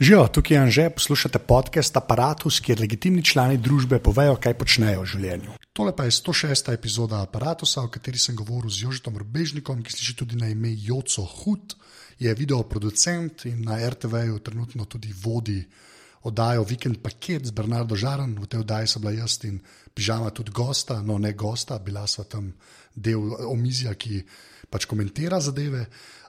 Živijo, tukaj je Anže, poslušate podcast Apparatus, kjer legitimni člani družbe povejo, kaj počnejo v življenju. Tole pa je 106. epizoda Apparatusa, o kateri sem govoril z Jožetom Rbežnikom, ki sliši tudi na ime Joco Hud, je video producent in na RTV-ju trenutno tudi vodi oddajo Weekend Paket z Bernardo Žaran. V tej oddaji sem bila jaz in pižama tudi gosta, no ne gosta, bila sva tam del omizja, ki pač komentira zadeve.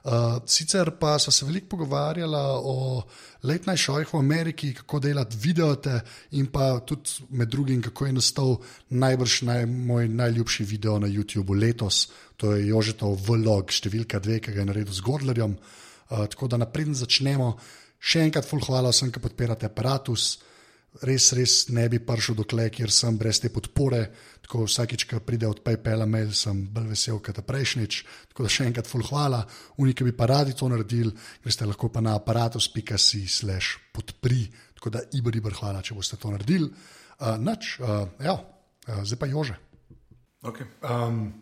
Uh, sicer pa so se veliko pogovarjali o late night showih v Ameriki, kako delati videote in pa tudi med drugim, kako je nastal najbrž naj, moj najljubši video na YouTubu letos, to je Jožetov vlog številka dve, ki ga je naredil z Godlerjem. Uh, tako da naprej začnemo. Še enkrat, full hvala vsem, ki podpirate aparatus res, res ne bi prišel dokle, kjer sem brez te podpore. Tako vsakič, ko pride od PayPal mail, sem bolj vesel, kot prejšnjič. Tako da še enkrat, full hvala. Uniki bi pa radi to naredili, greste lahko pa na aparatus.si slash podpri. Tako da ibr, ibr, hvala, če boste to naredili. Uh, nač, uh, ja, uh, zdaj pa jože. Okay. Um,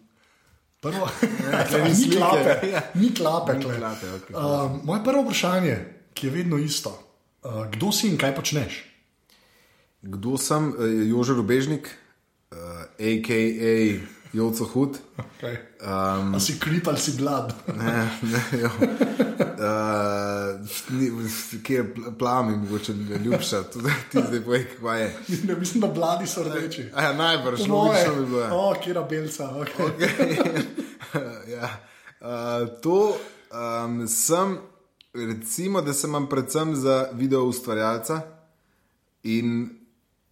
prvo, Ja, ni slike. klape. Ja. Ni klape. Ni klape, okej. Um, moje prvo vprašanje, ki je vedno isto. Uh, kdo si in kaj počneš? Kdo sem? Eh, Jože Rubežnik, uh, a.k.a. Joco Hud. Okay. Um, A si krip ali si blad? ne, ne, jo. uh, Kje je pl- plami, mogoče ljubša, tudi ti zdaj povej, kaj je. ne, mislim, da bladi so rdeči. A Ja, najbrž, moje. logično bi bilo. ja. O, kera belca. Okay. ja. uh, to um, sem, recimo, da sem imam predvsem za video ustvarjalca in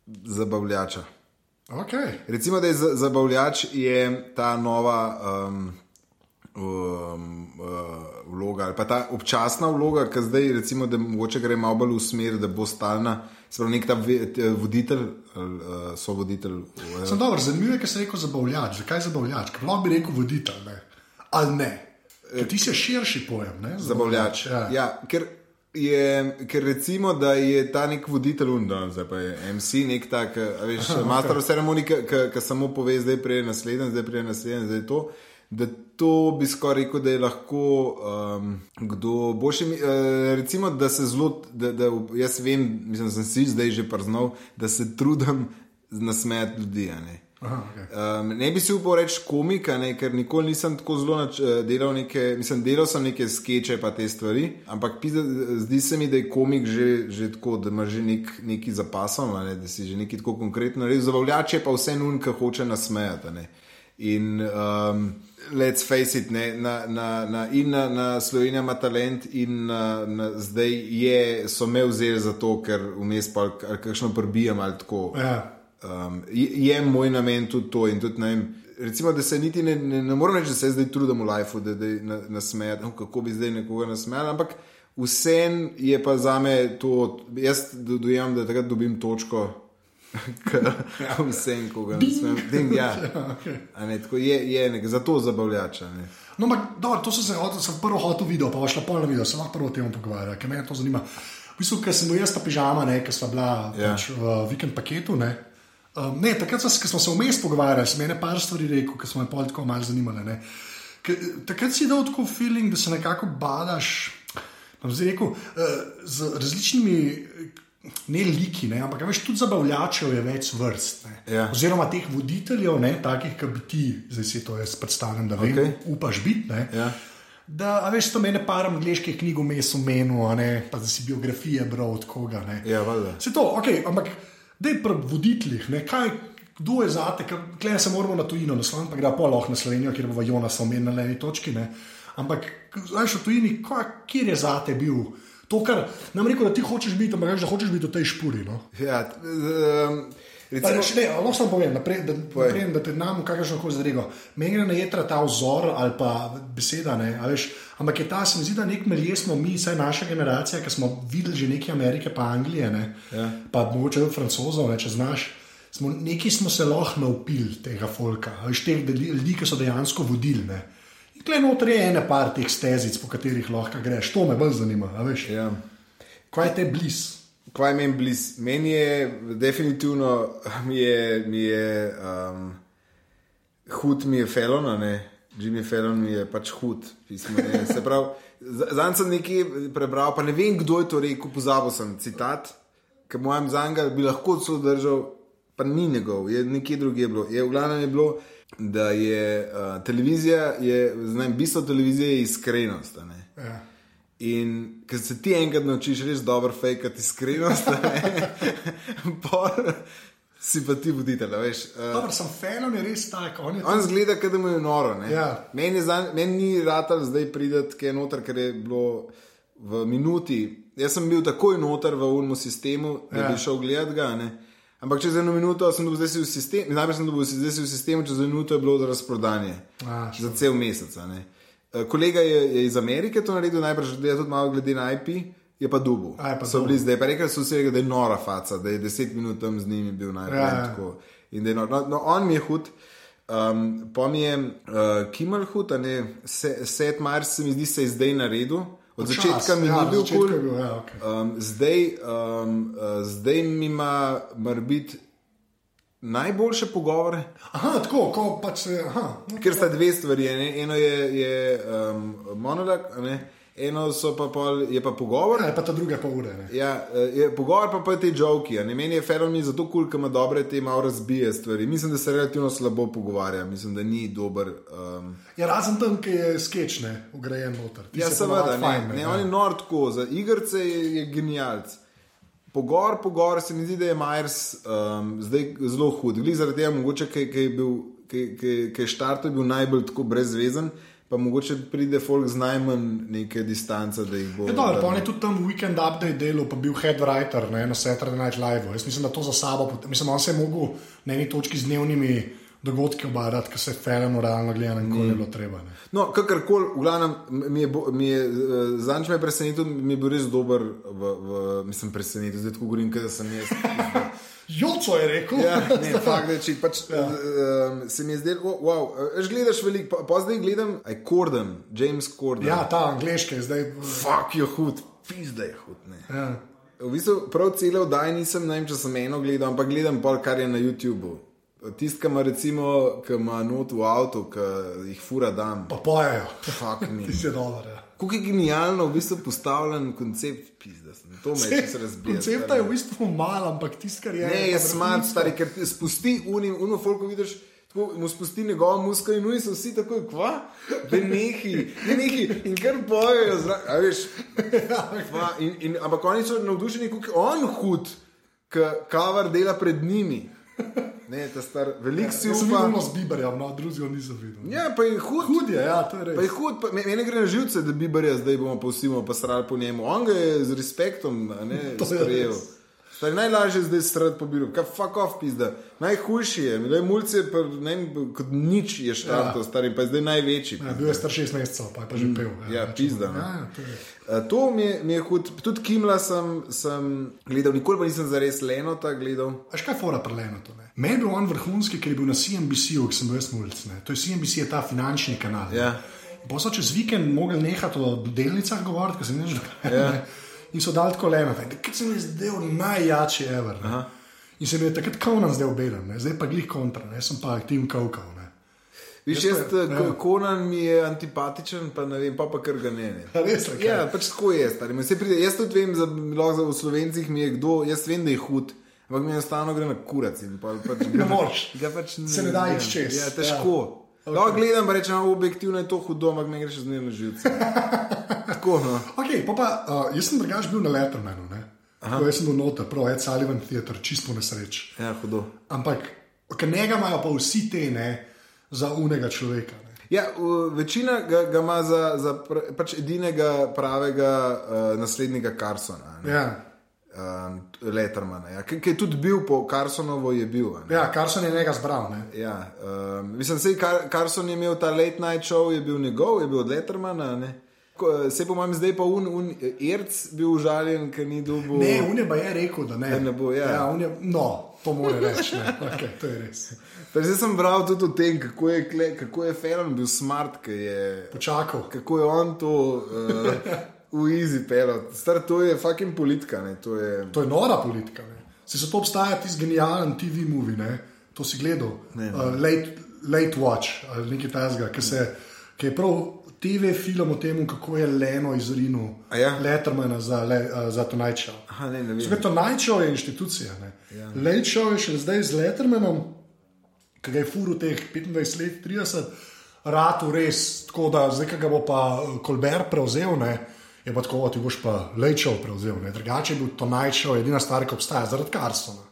zabavljača. Okay. Recimo, da je za- zabavljač je ta nova um, um, uh, vloga ali pa ta občasna vloga, ki zdaj, recimo, da mogoče gre malo bolj v smer, da bo stalna. Sprav nek ta voditelj, uh, so voditelj. Uh, Sem dober, zanimivo je, ker si rekel zabavljač. Zakaj zabavljač? Ker lahko bi rekel voditelj, ne? ali ne. Ker ti si širši pojem, ne? zabavljač. Ja. Ja, ker, je, ker recimo, da je ta nek voditelj, unda, zdaj pa je MC, nek tak, veš, okay. master of ceremony, ki samo pove, zdaj prej naslednji, zdaj prej naslednji, zdaj to. Da to bi skoraj rekel, da je lahko um, kdo boljši. Uh, recimo, da se zelo, da, da jaz vem, mislim, da sem si zdaj že priznal, da se trudim nasmejati ljudi. ne. Aha, okay. Um, ne bi si upal reči komika, ne, ker nikoli nisem tako zelo nač, eh, delal neke, mislim, delal sem neke skeče pa te stvari, ampak pizda, zdi se mi, da je komik že, že tako, da ima že nek, neki zapasom, ne, da si že neki tako konkretno rekel. Zabavljač je pa vse nun, ki hoče nasmejati. In um, let's face it, ne, na, na, na, in na, na Slovenija ima talent, in na, na, zdaj je, so me vzeli za to, ker vmes pa kakšno prbijam ali tako. Ja. Um, je, je moj namen tudi to. in Tudi, ne vem, recimo, da se niti ne, ne, ne morem reči, da se zdaj trudim v lifeu, da, da na, nasmejati, oh, kako bi zdaj nekoga nasmejal. Ampak vsem je pa za me to, jaz do- dojemam, da takrat dobim točko. Vsem, ko ga nasmejam. Ding, ja. A Ne, tako je, je nek, zato zabavljača. Ne. No, ampak, dobro, to sem se hotel, sem prvo hotel video, pa šla polno video, se lahko prvo o tem pogovarjala, ker me to zanima. V bistvu, ker sem bil jaz ta pižama, ne, ker sva bila Ja. pač v vikend paketu. Ne. Um, ne, takrat, ko smo se vmes pogovarjali, sem ene par stvari rekel, ki smo me pol tako malo zanimale. ne. Ker, Takrat si dal tako feeling, da se nekako badaš. Zdaj rekel, eh, z različnimi, eh, ne liki, ne, ampak veš, tudi zabavljačev je več vrst. ne. Ja. Oziroma teh voditeljev, ne, takih, ki bi ti, zdaj si to jaz predstavljam, da vem, Okej. upaš biti. Ja. Da, a veš, to mene par angliških knjig vmes omenil, pa da si biografije bral od koga. Ne. Ja, valjda. Se to, ok, ampak da je pri voditeljih, kaj, kdo je zate, klej se moramo na tujino nasloviti, pa gre pa lahko na Slovenijo, kjer bo Jonas omenil na eni točki. Ne. Ampak, znaš, v tujini, kjer je zate bil? To, kar nam rekel, da ti hočeš biti, ampak da hočeš biti v tej špuri. No? Ja, um, Pa, recimo, še ne, lahko samo povem, naprej, da, naprej, da te nam kakršno koli zadrego. Meni gre na jedra ta vzor ali pa beseda, ne, a veš, ampak je ta, se mi zdi, da nek melje smo mi, saj naša generacija, ki smo videli že nekaj Amerike, pa Anglije, ne, Ja. pa mogoče tudi francozov, ne, če znaš. Smo, neki smo se lahko naupili tega folka, a veš, teh deli- ljudi, ki so dejansko vodili. Ne. In klej noter je ene par teh stezic, po katerih lahko greš. To me bolj zanima, a veš. ja. Kaj je te blizu? Kaj je meni blizu? Meni je definitivno mi je, mi je um, hud, mi je felona. Ne? Jimmy Fallon je pač hud. Pismo, ne. Se pravi, zanj sem nekaj prebral, pa ne vem, kdo je to rekel, pozabil sem citat, ki mojem zanga bi lahko celo držal, pa ni njegov, je nekje drugje bilo. Je v glavnem je bilo, da je uh, televizija, je, znam, bistvo televizije je iskrenost. Ja. In ker se ti enkrat naučiš res dobro fejkati iskrenost, pol si pa ti voditelj, veš. Uh, Dobro, sem fan, je res tak. On je On zgleda, kot da mu je noro. ne. Ja. Meni, je zan, meni ni ratal zdaj prideti kaj noter, ker je bilo v minuti. Jaz sem bil takoj noter v unmu sistemu, da Ja. bi šel gledat ga. Ne? Ampak čez eno minuto sem dobil, zdaj v sistemu, najprej sem dobil, zdaj v sistemu, čez eno minuto je bilo razprodanje. A, za cel mesec. Eh, Kolega je, je iz Amerike to naredil, najbrž gleda tudi malo glede na IP, je pa dubu. A, je pa so dubu. bili zdaj, pa rekel so vsi, da je nora faca, da je deset minut tam z njimi bil najprej. Ja, ja. tako. In da je nor. No, no, on mi je hud. Um, pa mi je uh, Kimmel hud, a ne, Se- Seth Mars se mi zdi, se je zdaj naredil. Od Čas, začetka mi ja, ni bil kul. bil, ja, okej. Um, zdaj, um, uh, zdaj mi ima biti najboljše pogovore. Aha, tako, ko pač. Aha, no, Ker sta dve stvari. Ne? Eno je, je um, monolog, ne? Eno so pa pol, je pa pogovor. ja, je pa ta druga pol ure. Ne. Ja, eh, je pogovor pa, pa te joki. a Ne? Meni je Ferrari zato kul, cool, ker ima dobre te malo razbije stvari. Mislim, da se relativno slabo pogovarja, mislim, da ni dober. Um, Ja, razen tam, ki je sketch, ne, ugrajen noter. Ti ja, se seveda, ne, fajn, ne, ja. on je nor tako, za igrice je, je genialc. Pogor, pogor, se mi zdi, da je Myers um, zdaj zelo hud. Glede zaradi tega, mogoče, ki ki je bil, ki je štartov bil najbolj tako brezvezen, pa mogoče pride folk z najmanj neke distance, da jih bo. Ja, dobro, pa on je tudi tam Weekend Update delal, pa bil head writer ne, na Saturday Night Live. Jaz mislim, da to za sabo, mislim, on se je mogel na eni točki z dnevnimi dogodki obadati, ker se je Ferrano realno gledal in ko Mm. ni bilo treba. Ne. No, kakorkoli, v glavnem, mi je, bo- mi je uh, zanč me presenetil, mi je bil res dober, v, v, mislim, presenetil, zdaj tako govorim, da sem jaz. Joco je rekel. Ja, ne, fakt, če pač, ja. um, se mi je zdelo, oh, wow, uh, gledaš veliko, pa, pa zdaj gledam, aj Corden, James Corden. ja, ta angliški je zdaj. Fak je hud, pizda je hud. Ne. Ja. V bistvu prav cele oddaje nisem, ne vem, če sem eno gledal, ampak gledam pa, kar je na YouTubu. Tisti, ki ima recimo, ki ima not v avtu, ki jih fura dam. Pa pojejo. Fak mi. Ti si dolar. Ja. Kako je genialno v bistvu postavljen koncept, pizda sem. To me je čisto razbijalo. Koncepta je v bistvu mal, ampak tisti, kar je. Ne, je smart, stari, ker ti spusti unim, uno folko vidiš. Tako, mu spusti njegovo musko in oni so vsi tako, kva, da nehi, ne nehi in kar bojejo, zra- a veš. Kva, in, in, ampak oni so navdušeni, kako je on hud, ki kavar dela pred njimi. Ne, ta star, velik si Jaz sem upa. videl z Biberjem, no, drugega nisem videl. Ja, pa je hud. Hud je, ja, to je res. Pa je hud, pa, me- meni gre na živce, da bi barja zdaj bomo pa vsi bomo pa srali po njemu. On ga je z respektom ne, To je sprejel. res. Stari, najlažje je zdaj srati po bilu, kaj fuck off pizda. Najhujši je, le mulce, pa, ne kot nič je štartov, ja. stari, pa je zdaj največji. Ja, bil je star 6 mesecev, pa je pa že pel. Ja, pizda. no. Ja, ja, to je. Uh, to mi je, mi je hud, tudi Kimla sem, sem gledal, nikoli pa nisem zares Lenota gledal. A še kaj fora preleno to? Ne? Meni je bil on vrhunski, ker je bil na CNBC-u, ki sem bil jaz mulj. To je CNBC, je ta finančni kanal. ne. Ja. Pa so čez vikend mogli nehati o delnicah govoriti, ker se ne že Ja. In so dali tako leno, ker se mi je zdel najjači ever. ne. In se mi je takrat Conan zdaj obeden, ne. zdaj pa glih kontra, ne. sem pa Kaukal. ne. Viš, Jaz pa- ja. ja. Konan mi je antipatičen, pa ne vem, pa pa kar ga ne. ne. Res? Ja, pač tako je, stari. Pride, jaz tudi vem, za, za v slovencih mi je kdo, jaz vem, da je hud, ampak mi enostavno gre na kurac. in pol Pač, Ne moreš. Pač Se ne da vem. iti čez. Ja, težko. Ja. Okay. Lahko gledam, pa rečem, "A, objektivno je to hudo, ampak me greš z dnevno živce. tako, no. Okay, pa pa, uh, jaz sem drugač bil na Lettermanu, ne. Jaz sem bil noter, prav, Ed Sullivan Theater, čisto nesreč. Ja, hudo. Ampak, ker njega imajo pa vsi te ne, za unega človeka. Ne. Ja, večina ga, ga ima za, za pr, pač edinega pravega uh, naslednika Carsona. ne. Ja. Um, Lettermana, ja. ki, ki je tudi bil po Carsonovo, je bil. ne. ja, kar sem je njega zbral. Ne. Ja, um, mislim, da Car Carson je imel ta late night show, je bil njegov, je bil od Lettermana. a ne. Ko, se po mojem, zdaj pa un, un Irc bil užaljen, ker ni dobil. Ne, on je pa je rekel, da ne. Da ne bo, ja. ja je, no, to mora reči. ne. Okay, to je res. Pa Zdaj sem bral tudi o tem, kako je, kako je Ferron bil smart, je, Počakal. kako je on to uh, v easy pelot. Star to je fucking politika. Ne, to je, To je nora politika. Ne. Se so to obstaja, ti genialen TV movie, ne. to si gledal. Ne, ne. Uh, late, Late Watch ali nekaj tajnega, ki, se, ki je prav TV film o tem, kako je Leno izrinil ja? Lettermana za, le, uh, za Tonight Show. Aha, ne, ne. Zdaj, Tonight Show je inštitucija. Ja. Late Show je še zdaj z Lettermanom, ki ga je furu teh 25 let, 30, ratu res, tako da zdaj, ki ga bo pa Kolber prevzel. Ne, Je pa tako, ti boš pa Show prevzel. Ne. Drugače je bil Tonight Show edina stvar, ki obstaja, zaradi Carsona.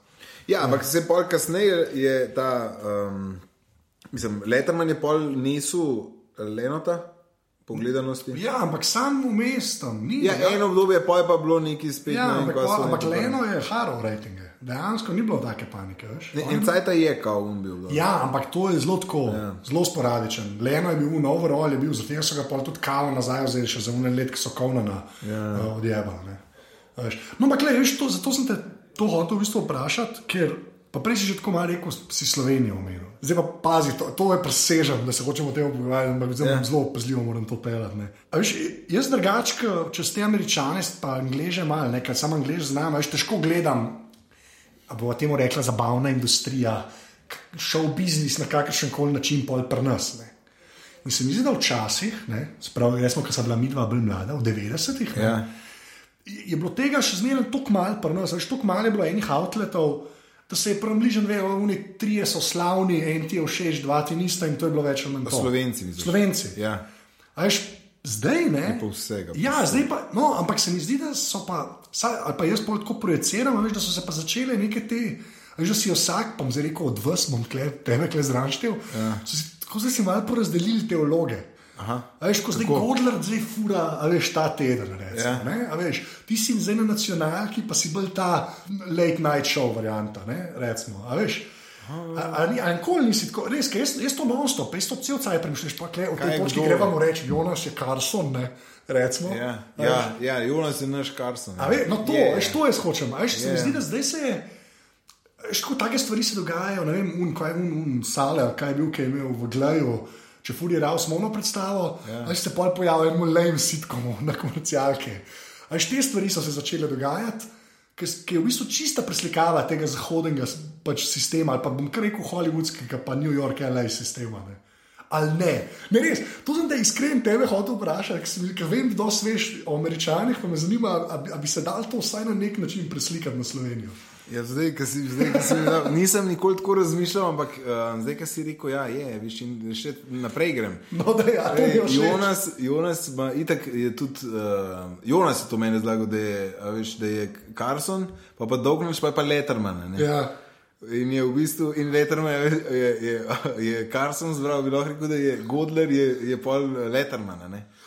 Ja, ampak se pol kasneje je ta, um, mislim, Letterman je pol nisu Lenota po gledanosti. Ja, ampak sam vmes tam ni. Ja, eno obdobje pa je pa bilo neki spet. Ja, ne ampak, pa, ampak pa- Leno je haro ratinge. Dejansko ni bilo take panike. Veš. Ne, En cajt je kao um bil. da. Ja, ampak to je zelo tako, ja. zelo sporadičen. Leno je bil na overall, je bil, zato so ga pa tudi kavo nazaj vzeli, še za unen let, ki so kovnana ja. uh, odjebali. No, ampak le, veš, to, zato sem te to hotel v bistvu vprašati, ker pa prej si že tako malo rekel, si Slovenijo omenil. Zdaj pa pazi, to, to je presežen, da se hočemo o tem pogovarjati, ampak Ja. yeah. zelo pazljivo moram to pelati. ne. Veš, jaz drugačka, če ste američane, pa angleže malo, nekaj samo anglež znam, veš, težko gledam a bomo temu rekla zabavna industrija, šov biznis na kakršen koli način, pol pri nas. Ne. In se mi zdi, da včasih, spravo, resmo, ko sem bila midva bolj mlada, v 90-ih, ne, Ja. je je bilo tega še zmeraj tako malo pri nas, veš, tako malo je bilo enih outletov. Da se je približen, da oni trije so slavni, en ti je všeč, dva ti nista in to je bilo več ali manj. Slovenci, misliš? Slovenci. Ja. A veš, zdaj ne. pa vsega, pa Ja, zdaj pa, no, ampak se mi zdi, da so pa, saj, ali pa jaz pa tako projiciram, veš, da so se pa začele neke te, veš, da si vsak, pa bom zdaj rekel, od vas, bom tle, tebe kle zranštev, ja. so si tako zdaj si malo porazdelili te vloge. Veš, ko zdaj Godler zdaj fura, a veš, ta teden, recimo, Ja. ne, a veš, ti si zdaj na nacionalki, pa si bolj ta late night show varianta, ne, recimo, a veš. A, a, ni- a nikoli nisi tako, res, jaz, jaz to non-stop, jaz to cel cel premišljaš, pa Kaj tej je točki kdo? gremo reči, Jonas je Carson, ne, recimo. Ja, A veš. ja, ja, Jonas je naš Karson. A ve, no to, yeah. veš, to jaz hočem. A Veš, se mi Ja. zdi, da zdaj se je. Veš, tako take stvari se dogajajo, ne vem, un, kaj je un, un sale, kaj je bil, ki je imel v glaju. Če furi rao smo ono predstavo, ali se pol pojavlja en lame sitkom na komercialke. A veš, te stvari so se začele dogajati, ki ki je v bistvu čista preslikava tega zahodnega pač sistema, ali pa bom kar rekel hollywoodskega, pa New York LA sistema. Ne. Ali ne, ne res. To sem te iskren tebe hotel vprašati, ker vem, kdo sveš o američanih, pa me zanima, ali bi se dal to vsaj na nek način preslikati na Slovenijo. Ja, zdaj, si, zdaj, si, nisem nikoli tako razmišljal, ampak uh, zdaj, ko si rekel, ja, je, viš, in še naprej grem. No, da ja, Ej, všeč. Jonas, Jonas ima itak je tudi, uh, Jonas je to meni zlagal, da je, veš, da je Carson, pa pa Dognaš, pa je pa Letterman. ne. Ja. In je v bistvu, in Letterman je, je, je, je Carson zbral, bi lahko rekel, da je Godler, je, je pol.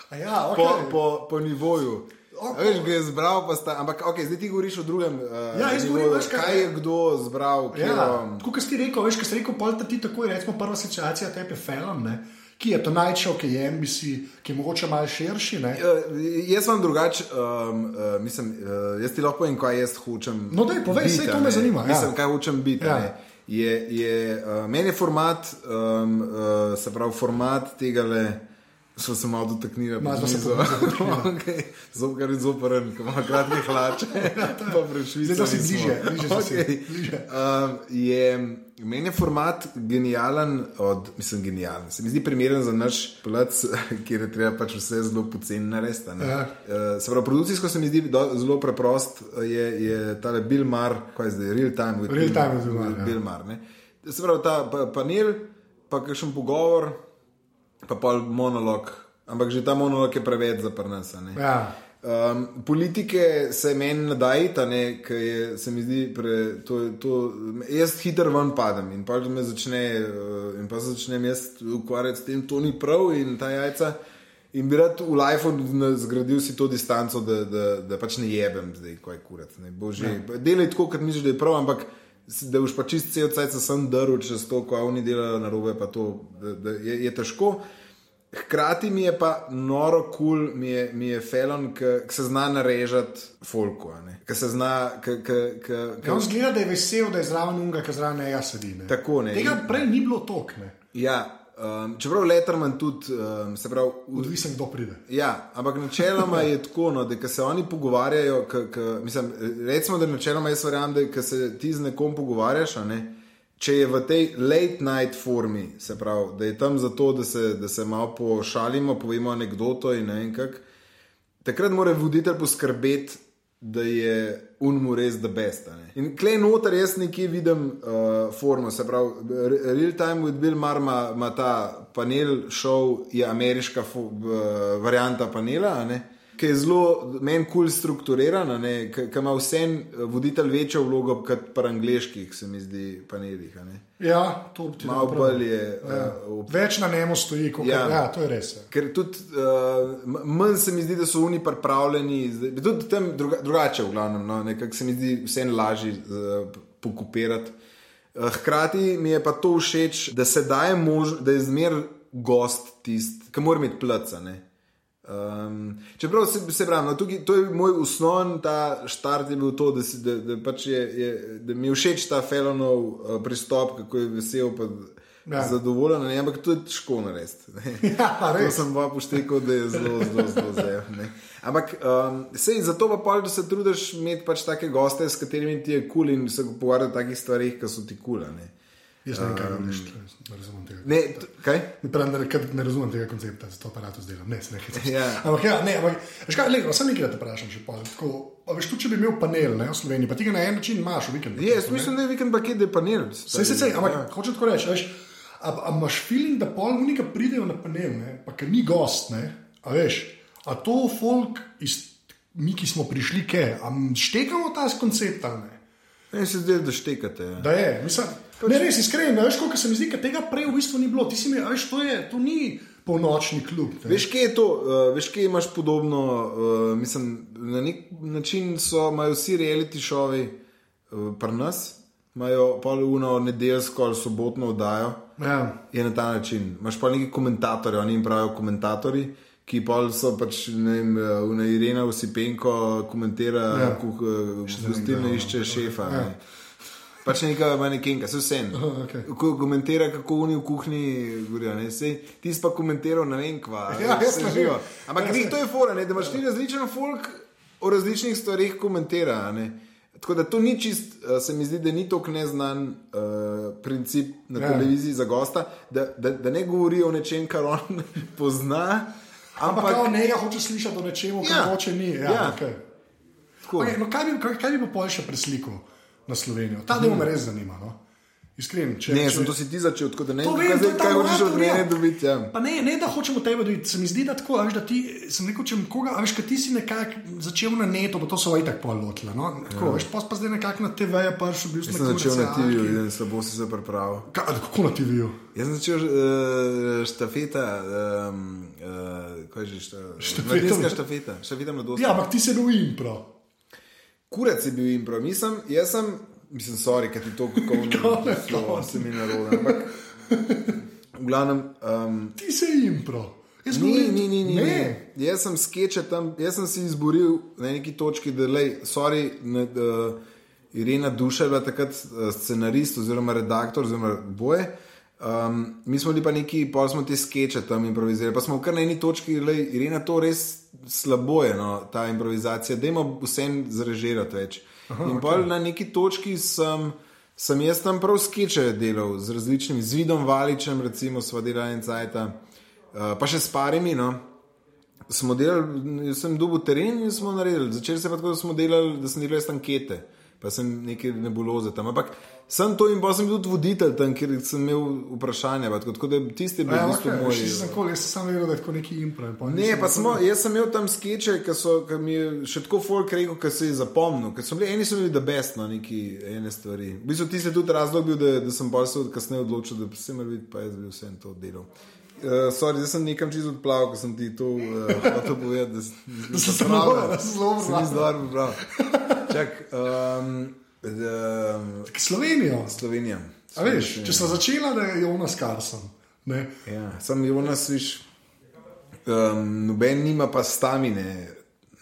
A Ja, Po, okay. po, po nivoju. Ok. A Veš, ga je zbral, pa sta, ampak okay, zdaj ti govoriš o drugem. Uh, Ja, jaz govorim, veš, kaj- kaj je kdo zbral, kje Ja, je. tako kot si ti rekel, veš, kaj si rekel, pol ti tako je, recimo, prva situacija tepe film, ne, ki je to najčo, ki je NBC, ki je mogoče malo širši. Ne. Uh, jaz vam drugače, um, uh, mislim, uh, jaz ti lahko povem, kaj jaz hočem. No, daj, povej, biti, saj to me ne. zanima, ja. Mislim, kaj hočem biti. Ja. Ja. Je, je, uh, meni je format, um, uh, se pravi, format tega le. So se malo dotaknili, Malo da se so dotaknili, se zopet zoporen, ki ima kratke hlače. pa prešvica. Zdaj si bliže, bliže Okej. bliže. Um, je, meni je format genijalen, od, mislim, genijalen. Se mi zdi primeren za naš plac, kjer je treba pač vse zelo poceni narediti. Ja. Uh, se pravi, produkcijsko se mi zdi do, zelo preprost, je, je tale Bill Maher, kaj je zdaj, real time with Real time Maher, ja. Bill Maher. ne. Se pravi, ta pa, panel, pa kakšen pogovor, pa pol monolog. Ampak že ta monolog je preveč za nas. a ne. Ja. Um, politike se meni nadajta, ker se mi zdi, pre, to, to, jaz hitro ven padem in pa me začne, uh, in pa se začnem jaz ukvarjati s tem, to ni prav in ta jajca. In bi rad v lifeu zgradil si to distanco, da, da, da pač ne jebem zdaj, ko je kurat. Ne. Bože, ja. Delaj tako, kot misliš, da je prav, ampak da boš pa čist cel cajt sem drl čez to, ko oni delajo na robe, pa to da, da je, je težko. Hkrati mi je pa noro kul, cool, mi je, mi je felon, ki se zna narežati folko, ki se zna. K, k, k, k, Ja, on zgleda, da je vesel, da je zraven unga, ki zraven neja sedi. Ne. Tako, ne. Tega prej ni bilo tok, ne. ja, um, čeprav Letterman tudi, um, se pravi, v, odvisen, kdo pride. Ja, ampak načeloma je tako, no, da se oni pogovarjajo, k, k, mislim, recimo, da načeloma jaz verjamem, da ko se ti z nekom pogovarjaš, ne, če je v tej late night formi, se pravi, da je tam zato, da se, da se malo pošalimo, povemo anegdoto in ne vem kak, takrat mora voditelj poskrbeti, da je unmu res the best. ne. In klej noter jaz nekje vidim uh, formo, se pravi, Re- Real Time with Bill Maher ima, ta panel, šov je ameriška uh, varianta panela. ne, Ki je zelo meni kul cool strukturiran, ki ima vsem voditelj večjo vlogo kot pri angliških, se mi zdi, panelih. Ja, to ti Malo bolj je. Ja. Uh, ob- Več na njemu stoji, kot ja. Ja. ja, to je res. Ja. Ker tudi uh, manj se mi zdi, da so oni pripravljeni, tudi tam druga, drugače, v glavnem, no, nekako se mi zdi vseeno lažje uh, pokupirati. Uh, hkrati mi je pa to všeč, da se daje možnost, da je zmer gost tisti, ki mora imeti plca. ne. Um, čeprav se, se pravi, no, tukaj, to je moj osnovni ta štart, je bil to, da, si, da, da, pač je, je, da mi je všeč ta Felonov uh, pristop, kako je vesel. Pa, Ja. Zadovoljen, ne, ampak to je težko narediti. Ja, To sem pa poštekal, da je zelo, zelo, zelo zelo. Ampak um, sej, zato pa pol, da se trudiš imeti pač take goste, s katerimi ti je kul cool in se pogovarjati o takih stvarih, ki so ti kul. Cool, Jaz ne vem, kaj govoriš, ne razumem tega. ne, kaj? Ne, pravim, da ne, razumem tega koncepta, zato aparatus delam. Ne, ne hecam. Ja. Ampak ja, ne, ampak, veš kaj, le, sem nekaj, da te vprašam še pol. Tako, a veš, tu če bi imel panel ne, v Sloveniji, pa ti ga na en način imaš v vikendu. Jaz mislim, da je vikend paket, da je panel. Sej, sej, sej, ampak Ja. hočem tako reči, veš, a, a imaš feeling, da pol unika pridejo na panel, ne, pa ker ni gost, ne, a veš, a to folk, iz, mi, ki smo prišli, ke, a štekamo ta koncept ali ne? Meni se zdi, da štekate. Ja. Da je, mislim, ne res iskreno, veš, koliko se mi zdi, da tega prej v bistvu ni bilo. Ti si mi, veš, to, je, to ni polnočni klub. Ne. Veš, kje je to, uh, veš, kje imaš podobno, uh, mislim, na nek način so, imajo vsi reality šovi uh, pri nas, imajo poluno nedeljsko ali sobotno oddajo. Ja. je na ta način. Imáš pa neki komentatorji, oni jim pravijo komentatorji, ki pa so pač, ne vem, uh, Irena Usipenko komentira, Ja. uh, gostilno išče šefa. Ja. Ne. Pač neka manekenka, se vse. Aha, okej. Ko komentira, kako oni v kuhinji ne, saj Ti si pa komentiral, ne vem, kva. Ja, jaz se ne živo. vem. Ampak Ja, to je fora, ne, da imaš ti različen folk o različnih stvarih komentira. Ne. Tako da to ni čist, eh, se mi zdi, da ni tako neznan uh, princip na Ja. ja. televiziji za gosta, da, da, da ne govori o nečem, kar on pozna. Ampak Ampak kao njega hoče slišati o nečemu, kar Ja. hoče ni. Ja, Ja. Okay. Okay, no, kaj, bi, kaj, kaj bi pa pol še preslikal na Slovenijo? Ta del me res zanima. No? Iskren, če, Ne, če... sem to si ti začel, tako da ne vem, kaj, kaj hočeš od mene ja. dobiti. Ja. Pa ne, ne, da hočemo tebe dobiti. Se mi zdi, da tako, veš, da ti, sem rekel, če koga, veš, kad ti si nekako začel na netu, pa to so itak pol lotile. No? Tako, veš, pa, pa zdaj nekako na TV-ju prišel, bil Jaz sem sem začel na TV-ju in slabo si se pripravil. Ka- Kako na TV-ju? Jaz sem začel uh, štafeta, um, uh, kaj že šta, Štafeta. štafeta, štafeta mladosti. Ja, ampak ti si bil impro. Kurac je bil impro, nisem, jaz sem, mislim, sorry, ker ti to kako Ne, ne se mi narode, ampak v glavnem. Um, Ti si impro. Jaz Ni, govorim- ni, ni, ni, Ne. ne. Jaz sem skeče tam, jaz sem si izboril na neki točki, da lej, sorry, ne, da, Irena Duša je bila takrat eh, scenarist oziroma redaktor, oziroma boje. Um, mi smo bili pa neki, pa smo te skeče tam improvizirali, pa smo kar na eni točki, lej, Irena, to res slabo je, no, ta improvizacija, dajmo vsem zrežirati več. Aha, In okay. na neki točki sem. Sem jaz tam prav skeče delal z različnimi, z Vidom Valičem, recimo, sva delala en cajt, uh, pa še s parimi. No. Smo delali, sem dobil teren in smo naredili. Začeli se pa tako, da smo delali, da sem delal jaz ankete, pa sem neke nebuloze tam. Ampak sem to in pa sem bil tudi voditelj tam, ker sem imel vprašanja. pa Tako, tako da je bil Ja, v bistvu okay, moj. še sem kol, jaz sem samo vedel, da je tako neki impro. in pol Ne, pa smo, jaz sem imel tam skeče, ki so ki mi še tako folk rekel, ki se je zapomnil. Ker so bili eni, so bili da best na neki ene stvari. V bistvu ti se tudi razlog bil, da, da sem bolj se kasneje odločil, da se mora biti, pa jaz bi vsem to delal. Uh, sorry, zdaj sem nekam čisto odplaval, ko sem ti to uh, hotel povedati. Da, s- Da sem sem zelo- sem zelo Sem bil zelo pripravljen. Čak, um, um, Slovenijo. Slovenija. A veš, če sem začela, da je Jonas Karson. Ne? Ja, sam Jonas, viš, um, noben nima pa stamine,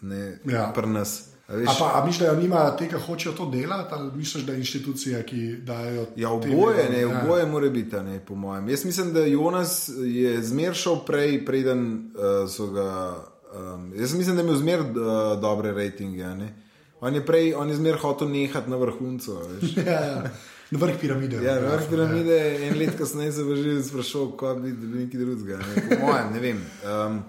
ne, Ja. ja. pri nas. A veš, A pa a misliš, da nima tega, hočejo to delati, ali misliš, da je inštitucija, ki dajo. Ja, oboje, ne, oboje mora biti, ne, po mojem. Jaz mislim, da Jonas je zmer šel prej, preden uh, so ga. Um, jaz mislim, da je imel zmer uh, dobre rejtinge. ne. On je prej, on je zmer hotel nehati na vrhuncu. Ja, ja. Na vrh piramide. Ja, na vrh piramide, en let kasneje se bo že sprašal, kako bi bil nekaj drugega. Ne? Po mojem, ne vem. Um,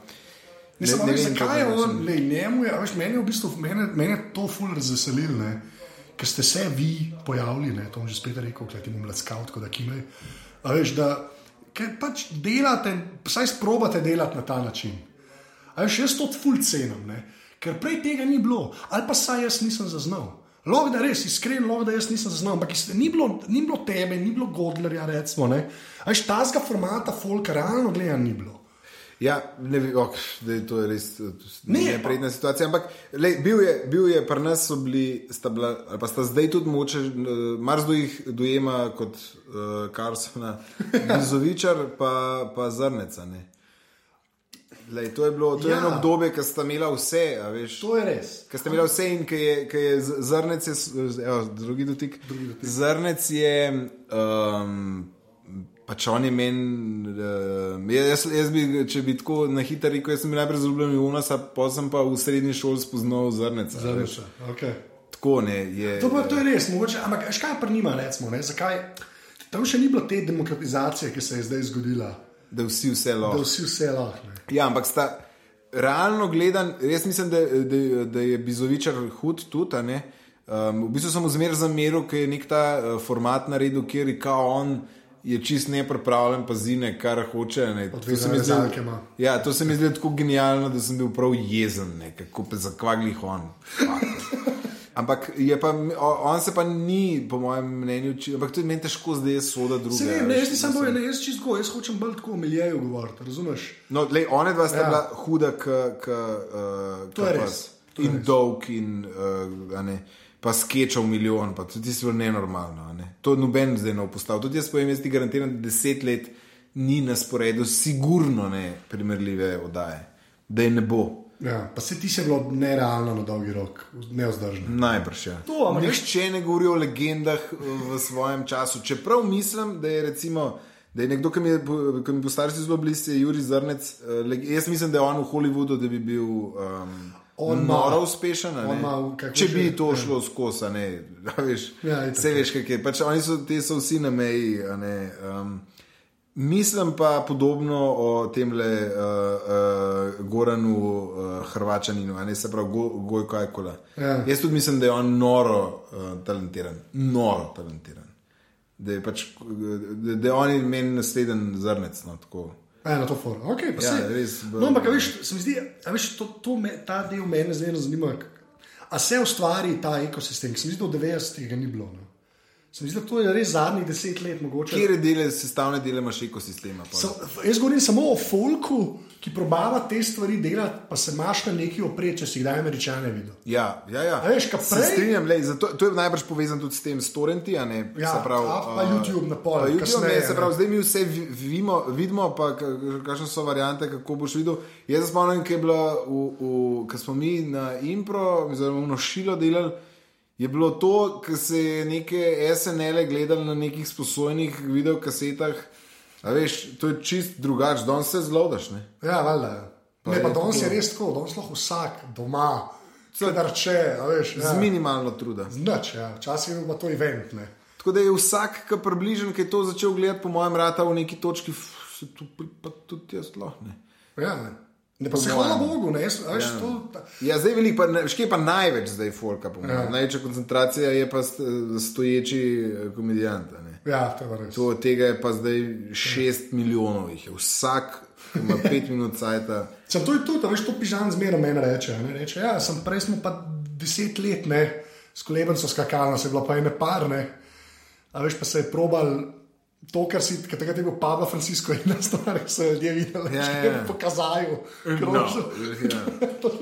Ne, ne, ne vem, zakaj je on, ne, njemu je, a veš, meni je v bistvu, mene, mene je to ful razveselil, ne, ker ste se vi pojavili, ne, to bom že spet rekel, kaj ti bom laskal, tako da kimaj. A veš, da ker pač delate, vsaj sprobate delati na ta način. A veš, jaz to ful cenim, ne, ker prej tega ni bilo, ali pa saj jaz nisem zaznal. Lahko da res, iskreno, lahko da jaz nisem zaznal, ampak ni bilo, ni bilo tebe, ni bilo Godlerja, recimo, ne. A veš, tazga formata folka realno gledano ni bilo. Ja, ne vem, ok, da je to je res Ne, nepredna situacija. Ampak lej, bil je, bil je pri nas, so bili, sta bila, ali pa sta zdaj tudi moče, marsikdo jih dojema kot uh, Karsona, Bizovičar, pa, pa Zrneca. ne. Lej, to je bilo to ja. Ja. eno obdobje, ki sta imela vse, veš. To je res. Ker ste imeli vse in ki je, ki je zrnec, je, evo, drugi dotik. Drugi dotik. Zrnec je, um, pač on je meni, uh, jaz, jaz bi, če bi tako na hitro rekel, jaz sem bil najprej zaljubljen v Jonasa, pa sem pa v srednji šoli spoznal veš. Zares. Okay. Tako ne, je. To, pa, to je res, mogoče, ampak veš, kaj pa nima, recimo, ne, zakaj? Tam še ni bilo te demokratizacije, ki se je zdaj zgodila, Da vsi vse da lahko. vsi vse lahko. Ja, ampak sta realno gledan, res mislim, da, da, da je Bizovičar hud tudi. Um, v bistvu sem zmeraj zameril, ker je nek ta uh, format naredil, kjer je kao on. Je čist nepripravljen, pa zine, kar hoče. To se ima. Ja, to se mi zdi tako genialno, da sem bil prav jezen, ne, kako pa zakvaglih on. Fuck. Ampak je pa, on se pa ni, po mojem mnenju, či, ampak to je meni težko zdaj soda druga. Se vem, a ne, veš, jaz nisem mislim. bojen, jaz tako, jaz hočem bolj tako o miljeju govoriti, razumeš? No, lej, one dva sta Ja. bila huda, k, k, uh, To je res, to je in res. dolg, in uh, ne, pa skečal milijon, pa tudi ti so nenormalno. Ne. To noben zdaj ne upostavlja. Tudi jaz povem, jaz ti garantiram, da deset let ni na sporedu, sigurno ne primerljive oddaje, da je ne bo. Ja, pa se ti se bilo nerealno na dolgi rok, neozdržno. Najbrž je. To, ampak Nihče ne govori o legendah eh, v svojem času. Čeprav mislim, da je recimo. Da je nekdo, ki mi je, ki mi je po starosti zelo blizu, je Juri Zrnec. eh, Jaz mislim, da je on v Hollywoodu, da bi bil um, On noro uspešen. a on ne. ima, kako Če že, bi to ja. šlo skozi, a ne. veš, Ja. Vse veš, kaj je. Pač oni so, so vsi na meji. a ne, Um, Mislim pa podobno o tem le uh, uh, Goranu uh, Hrvačaninu, ne se pravi Go, Gojko Ajkola. Ja. Jaz tudi mislim, da je on noro uh, talentiran, noro talentiran. Da je, pač, da, da je on meni nasleden zrnec. No, tako. Ja, na to forum. Okay, Ja, res, b- no, ampak veš, se mi zdi, veš, to, to me, ta del mene zdaj zanima. A se ustvari ta ekosistem, ki se mi zdi, da v 90-ih ga ni bilo. No? Se mi zdi, da to je res zadnjih deset let mogoče. Kje dele, sestavne dele imaš ekosistema? Sam, jaz govorim samo o folku, ki probava te stvari delati, pa se imaš na neki opreč, če si kdaj američane videl. Ja, ja, ja. A veš, kaj prej- strinjam, lej, zato, to je najbrž povezano tudi s tem, s torrenti. a ne, Ja, se pravi, a pa a, YouTube na pol, pa YouTube, kasneje, ne, se pravi, zdaj mi vse vi- vidimo, pa ka- kakšne so variante, kako boš videl. Jaz se spomnim, ki je v, ko smo mi na impro, oziroma v šilo delali. Je bilo to, kar se je neke SNL-e gledali na nekih sposobnih videokasetah. A veš, to je čist drugače, danes se zlodaš. Ne? Ja, valjda. ja. Ne, je pa danes je res tako, danes lahko vsak doma, kadar če, a veš. Z Ja. minimalno truda. Znač, ja. včasih je pa to event. Ne. Tako da je vsak, ki je približen, ki je to začel gledati, po mojem, rata v neki točki, se tu pa tudi jaz lahko. ne. Ja, ne. Ne pa se hvala Bogu, ne, jaz, veš, Ja. to, ta, Ja, zdaj veliko, pa, ne- škje pa največ zdaj folka, mojem. Ja. Ja. Največja koncentracija je pa st- stoječi eh, komedijant. ja, to je pa res. To, tega je pa zdaj šest milijonov, jih je vsak, ima pet minut cajta. Sem to je tudi, a veš, to pižam zmeraj meni reče. Ne, reče ja, sem prej smo pa deset let, ne, s kolebenco skakalno, se je bilo pa ene par, ne. A veš, pa se je probal. To, kar si ker takrat je bil Pablo Francisco in na stvari, so ljudje videli, Ja, ja, ja. pokazajo. No, ja.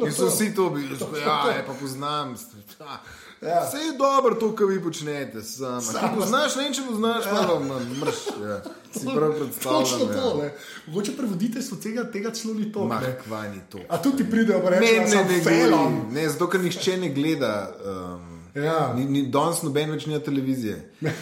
In so vsi to bili, ja, je pa poznam. Ja. Ja. Vse je dobro to, kar vi počnete. Sam. A Ti poznaš, ne če poznaš, pa vam mrš. Ja. Si prav Točno predstavljam. to, Ja. ne. Mogoče prevoditeljstvo tega, tega celo ni to. Mah, ne. kva ni to. A tudi ti pridejo, pa Ne, rečejo, ne, ne, sem felon. ne, zato ker nihče ne gleda. Um, Ja. ni, ni, danes noben več nima televizije.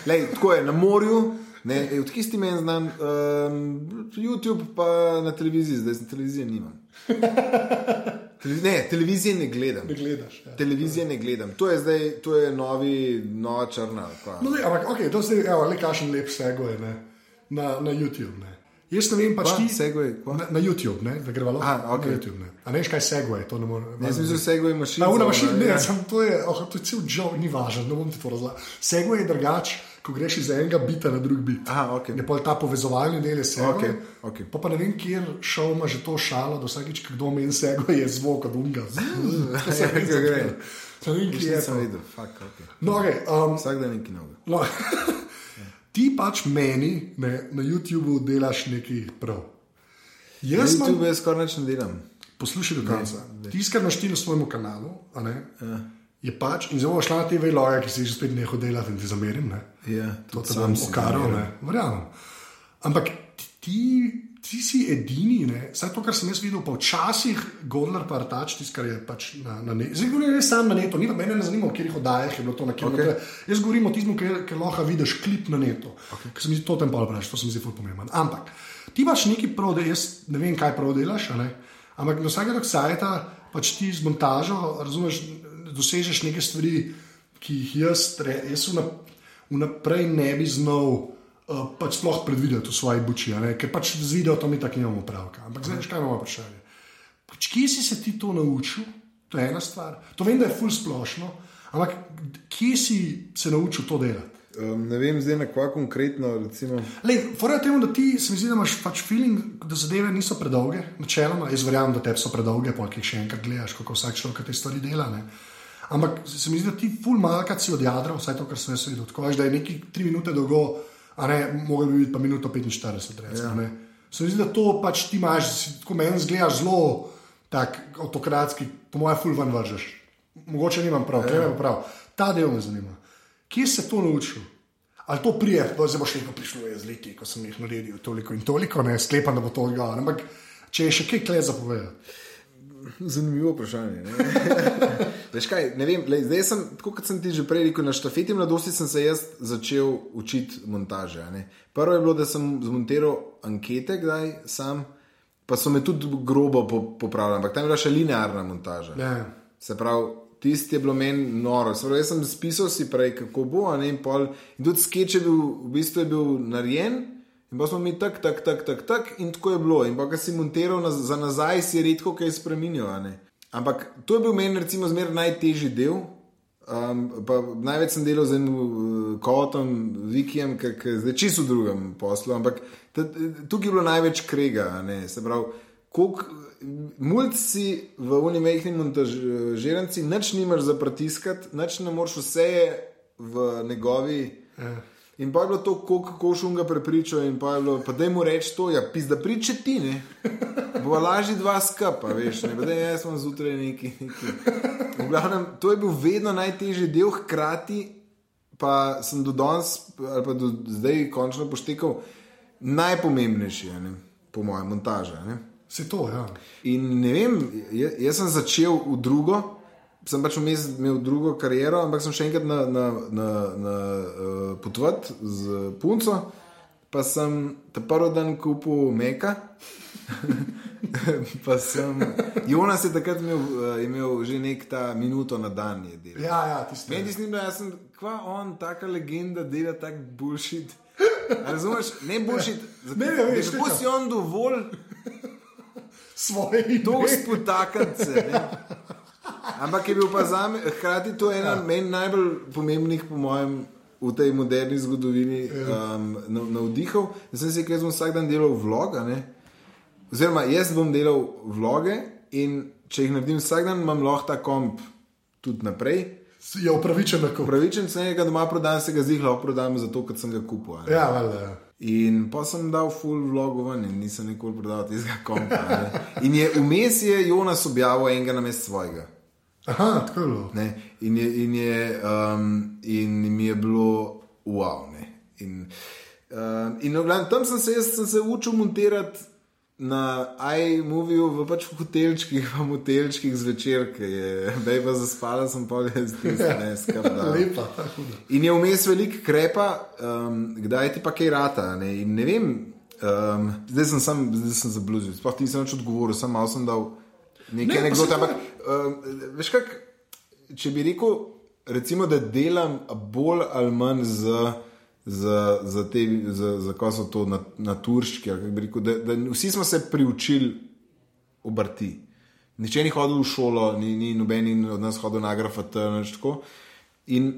Lej, tako je na morju. Ne, ej, od kje si ti meni znam? Um, YouTube pa na televiziji, zdaj sem televizije nimam. Televi ne, televizije ne gledam. Ne gledaš. Ja. Televizije ne gledam. To je zdaj, to je novi, nova črna. kva. No, ne, ampak, ok, to je le kašen lep segoj ne, na, na YouTube. Ne. Jaz ne vem, pač ti. Kva? na, na YouTube, ne, da greva lahko Aha, ok. na YouTube. Ne. A ne veš, kaj segoj, to ne morem. Jaz sem mislil, segway mašina. Na ura mašina, ne, sem, to je, oh, to je cel job, ni važno, ne bom ti to razlagal. Segoj je drugač, ko greš iz enega bita na drug bit. Aha, ok. Je pa ta povezovalni del je segoj. Ok, ok. Pa, pa ne vem, kjer šel ima že to šalo, da vsakič, ko kdo meni segoj, je zvok od unga. To se mi Kako gre? Ne vem, kje je to. videl, fuck, okay. No, okay, um, Vsak dan nekaj novega. No, ti pač meni ne, na YouTubu delaš nekaj prav. Jaz Na jaz skoraj nič ne delam. poslušal do konca. Tisti, kar imaš ti na svojem kanalu, a ne, Ja. Je pač, in zelo šla te vloge, ki si jih spet nehal delati in ti zamerim. Ne. Ja, To te bom zmerim. ne, verjamem. Ampak ti, ti si edini, ne, vsaj to, kar sem jaz videl, pa včasih Godler pa Artač, tisti, kar je pač na, na netu. Zdaj govorim res sam na netu, ni pa mene ne zanima, v katerih oddajah je bilo to na kjer. Ok. Okay. Jaz govorim o tistem, ker, ker lahko vidiš klip na netu. Okay. Ker se mi zdi to tem pa preveč, to se mi zdi ful pomemben. Ampak ti imaš neki prav, da jaz ne vem, kaj prav delaš, ne? ampak na vsakega sajta pač ti z montažo, razumeš, dosežeš neke stvari, ki jih jaz, re- jaz vnap- vnaprej ne bi znal. Uh, pač sploh predvideti v svoji buči, ker pač z videom mi tako nimamo pravka. Ampak zdaj, kaj imamo vprašanje. Pač, kje si se ti to naučil? To je ena stvar. To vem, da je ful splošno, ampak kje si se naučil to delati? Um, ne vem, zdaj na kva konkretno. Fora je temu, da ti se mi zdi, da imaš pač feeling, da zadeve niso predolge, načeloma. Jaz verjamem, da te so predolge, pa jih še enkrat gledaš, kako vsak človek te stvari dela. Ne? Ampak se mi zdi, da ti ful malkrat si odjadral, vsaj to, kar sem jaz videl. Tako veš, da je neki tri minute dolgo, a ne, mogel bi biti pa minuto 45, recimo. Ja. Se mi zdi, da to pač ti imaš, si tako meni zgledaš zelo tak avtokratski, po mojem, ful ven vržeš. Mogoče nimam prav, ja. ne prav. Ta del me zanima. Kje si se to naučil? Ali to prije, da zdaj boš rekel, prišlo je z leti, ko sem jih naredil toliko in toliko, ne sklepam, da bo to odgovor. Ampak če je še kaj kle za povedati. Zanimivo vprašanje. ne. Veš kaj, ne vem, lej, zdaj sem, tako kot sem ti že prej rekel, na štafeti mladosti sem se jaz začel učiti montaže. ne. Prvo je bilo, da sem zmontiral ankete, kdaj sam, pa so me tudi grobo po- popravili, ampak tam je bila še linearna montaža. Ja. Se pravi, tisti je bilo meni noro. Se pravi, jaz sem spisal si prej, kako bo, ne in pol. In tudi sketch je bil, v bistvu je bil narejen. In pa smo mi tak, tak, tak, tak, tak, in tako je bilo. In pa, ko si montiral naz za nazaj, si redko kaj spremenil. Ampak to je bil meni, recimo, zmeraj najtežji del. Um, največ sem delal z enim uh, kotom, Vikijem, ki je zdaj čisto v drugem poslu. Ampak tukaj je bilo največ krega. Se pravi, koliko mulci v unimejhni montažiranci, nič nimaš za pritiskati, nič ne moreš, vse je v njegovi. In pa je bilo to, koliko košunga prepričal, in pa je bilo, pa da mu reči to, ja, pizda priče ti, ne. Bo lažje dva skapa, veš, ne, da jaz sem zjutraj neki. neki. V glavnem, to je bil vedno najtežji del, hkrati pa sem do danes, ali pa do zdaj končno poštekal, najpomembnejši, ne, po mojem, montaža. Ne. Se to, ja. In ne vem, jaz, jaz sem začel v drugo, sem pač vmes imel drugo kariero, ampak sem še enkrat na, na, na, na uh, potovati z punco, pa sem ta prvi dan kupil Meka. pa sem. Jonas je takrat imel, uh, imel že nek ta minuto na dan. je delal. Ja, ja, tisti. Meni se zdi, da sem, kva on, taka legenda, dela tak bullshit. Razumeš, ne bullshit. Ne, ne, veš, Kako si on dovolj Svoje to ime. spotakance. Ampak je bil pa za me, hkrati to ena ja. meni najbolj pomembnih, po mojem, v tej moderni zgodovini um, nav- navdihov. Da sem si rekel, jaz bom vsak dan delal vloga. Ne? Oziroma, jaz bom delal vloge in če jih naredim vsak dan, imam lahko ta komp tudi naprej. Je upravičen lahko. Pravičen sem, ga doma prodam, se ga zdaj lahko prodam zato, ker sem ga kupil. Ja, valjda. ja. In pa sem dal full vlogo ven in nisem nikoli prodal tistega kompa. ne. In je vmes je Jonas objavil enega na mestu svojega. Aha, tako je bilo. Ne? In, je, in, je, um, in mi je bilo wow. Ne? In, um, in glavnem, tam sem se, jaz sem se učil montirati na iMoviju, v pač v hotelčkih, v motelčkih zvečer, ki je, bej pa zaspala, sem pa jaz ne skrbel. Lepa, tako da. In je vmes veliko krepa, um, kdaj ti pa kaj rata. Ne? In ne vem, um, zdaj sem sam, zdaj sem zabluzil, sploh nisem več odgovoril, sam malo sem dal nekaj Ne, to Ampak, uh, veš kak, če bi rekel, recimo, da delam bolj ali manj za. Za, za, te, za, za ko so to nat- naturščki. ali kako bi rekel, Da, da vsi smo se priučili obrti. Nihče ni hodil v šolo, ni, ni noben od nas hodil na grafat. In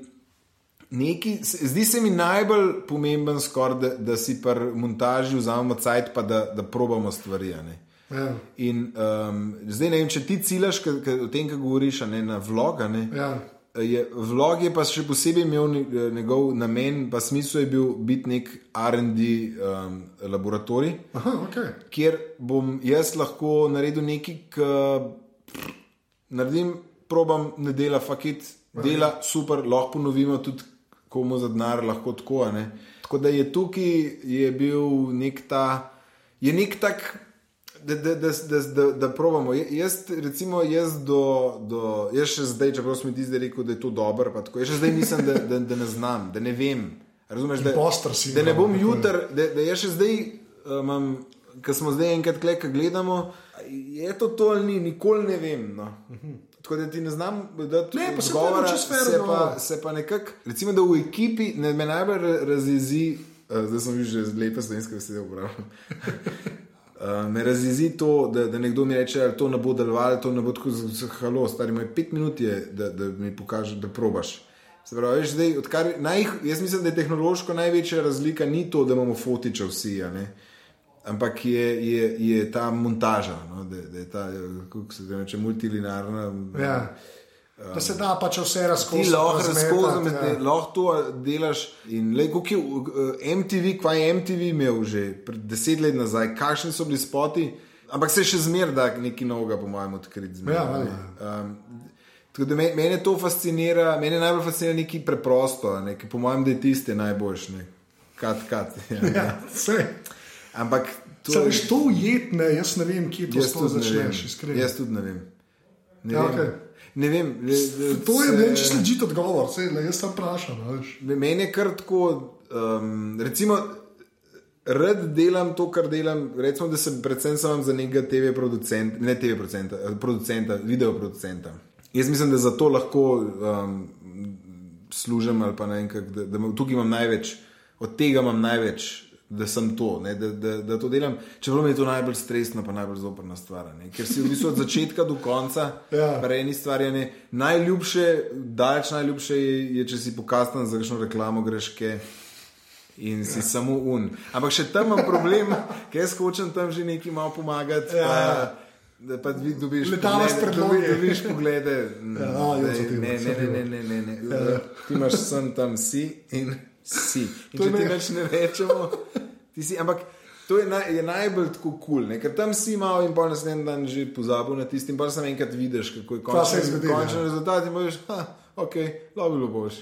neki, zdi se mi najbolj pomemben, skor, da, da si pri montaži vzamemo cajt, pa da, da probamo stvari. ne. Ja. In um, zdaj ne vem, če ti ciljaš, ka, ka, o tem, kaj govoriš, ne na vlog. a Ne, Ja. je, vlog je pa še posebej imel njegov namen, pa smisel je bil biti nek RD um, laboratorij, Aha, okay. kjer bom jaz lahko naredil nekaj, kar naredim, probam, ne dela, fakit, dela super, lahko ponovimo tudi komu za denar, lahko tako. Tako da je tukaj je bil nek ta, je nek tak. Da, da, da, da, da, da probamo. Je- Jaz, recimo, jaz, do, do, jaz še zdaj, čeprav smo ti zdaj rekel, da je to dobro, tako, jaz še zdaj nisem, da, da, da ne znam, da ne vem. Razumeš, da, sindrom, da ne bom jutri, da, da jaz še zdaj, um, ki smo zdaj enkrat klej, ki gledamo, je to to ali ni, nikoli ne vem. No. Tako da ti ne znam dati Ne, pa se odgovora, pravi, čisto fair se pa, odgovor. se pa nekako, recimo, da v ekipi ne, me najbolj ra- razjezi, uh, zdaj sem že lepe slovenske besede uporabljal. Uh, me razjezi to, da, da nekdo mi reče, da to ne bo delovalo, to ne bo tako zelo halo, stari moj pet minut je, da, da mi pokaže, da probaš. Pravi, veš, zdaj, odkar, naj, jaz mislim, da je tehnološko največja razlika ni to, da imamo fotiče vsi, ampak je, je, je ta montaža, no, da, da je ta, kako se reče, multilinearna. Ja. Da se da pač vse Ti razkosi. lahko zmetati, ja. lahko to delaš. In le, kako je uh, MTV, kaj je MTV imel že pred deset let nazaj, kakšni so bili spoti, ampak se še zmeraj da nekaj novega, po mojem, odkriti. zmeraj, Ja, valjda. Um, tako da me, mene to fascinira, mene najbolj fascinira nekaj preprosto, ne, ki po mojem, da je tiste najboljše, ne. kat, kat. Ja, Ja, vse. Ampak to Saj veš, to ujetne, jaz ne vem, kje to začneš. Jaz tudi ne vem. Ne Ja, vem. okej. Ne vem. le- le- To je se- ne, če sledi odgovor, sej, le, jaz sem vprašal. Meni je kar tako, um, recimo, rad delam to, kar delam. Recimo, da sem predvsem sem za nekega TV producenta, ne TV producenta, eh, producenta, video producenta. Jaz mislim, da za to lahko um, služim ali pa ne vem, kak, da, da tukaj imam največ, od tega imam največ. Da sem to, ne, da, da, da to delam, čeprav je to najbolj stresno, pa najbolj zoprna stvar. Ne, ker si v bistvu od začetka do konca, Ja. stvari. Ne, najljubše, daleč najljubše je, je če si pokastan za kakšno reklamo, greš ke in si ja. samo un. Ampak še tam imam problem, ker jaz hočem tam že nekaj malo pomagati. Ja. Pa, da pa vi dobiš Letala s predlogi. dobi- dobiš poglede. Ja, jo, ne, ne, ne, ne, ne, ne, ne, ne. Ti imaš sem tam si in si. In To če ti več ne rečemo, ti si. Ampak to je, naj, je najbolj tako kul, cool, ker tam si malo in pol naslednji dan že pozabil na tisti, in pa samo enkrat vidiš, kako je končni, zgodilo, končni ja. rezultat. In boš, ha, ok, lovilo boš.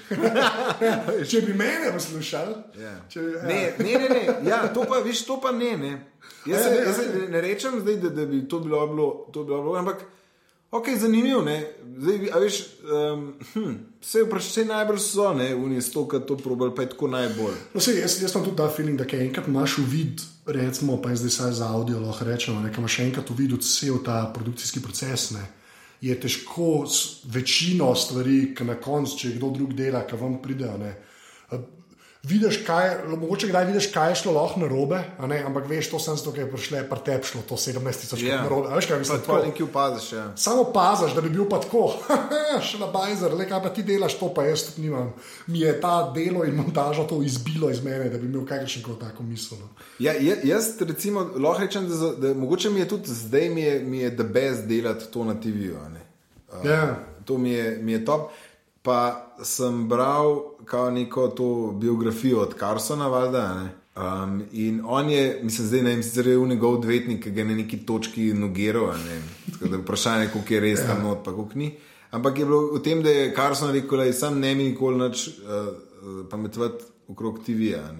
Če bi mene poslušal, Ja. če, ja. Ne, ne, ne, ne. Ja, to pa, viš, to pa ne. ne. Jaz, Ja, ne, jaz se okej. ne, ne rečem, zdaj, da, da bi to bilo, bilo, to bilo, ampak ok, zanimivo. ne. Zdaj, a veš, um, hm, vse vprašanje najbolj so, ne, oni sto, ki to probali, pa je tako najbolj. No, sej, jaz, jaz imam tudi ta feeling, da enkrat imaš v vid, recimo, pa je zdaj saj za audio lahko rečemo, da imaš enkrat v vidu cel ta produkcijski proces. Ne. Je težko s večino stvari, ki na koncu, če kdo drug dela, ki vam pridejo. Ne. Vidiš, kaj, mogoče kdaj vidiš, kaj je šlo lahko na robe, ampak veš, to sem zato, ker je prišlo, pa te šlo to 17 tisoč Ja. yeah. na robe. a Veš, kaj Pa mislim? to tako? nekaj opaziš. Ja. Samo paziš, da bi bil pa tako, še na bajzer, le kaj pa ti delaš, to pa jaz tudi nimam. Mi je ta delo in montaža to izbilo iz mene, da bi imel kakršen koli tako misel. No. Ja, je- jaz recimo, lahko rečem, da, za- da mogoče mi je tudi zdaj mi je, mi je the best delati to na TV-ju. Uh, Ja. To mi je, mi je top. Pa sem bral neko to biografijo od Carsona, valjda. ne. Um, in on je, mislim, zdaj ne vem, sicer je v njegov odvetnik, ki ga je na neki točki nogiral. ne. Tako da Vprašanje je, koliko je res tam not, pa koliko ni. Ampak je bilo v tem, da je Carson rekel, da sam ne mi nikoli več uh, uh, pametovati okrog TV-ja.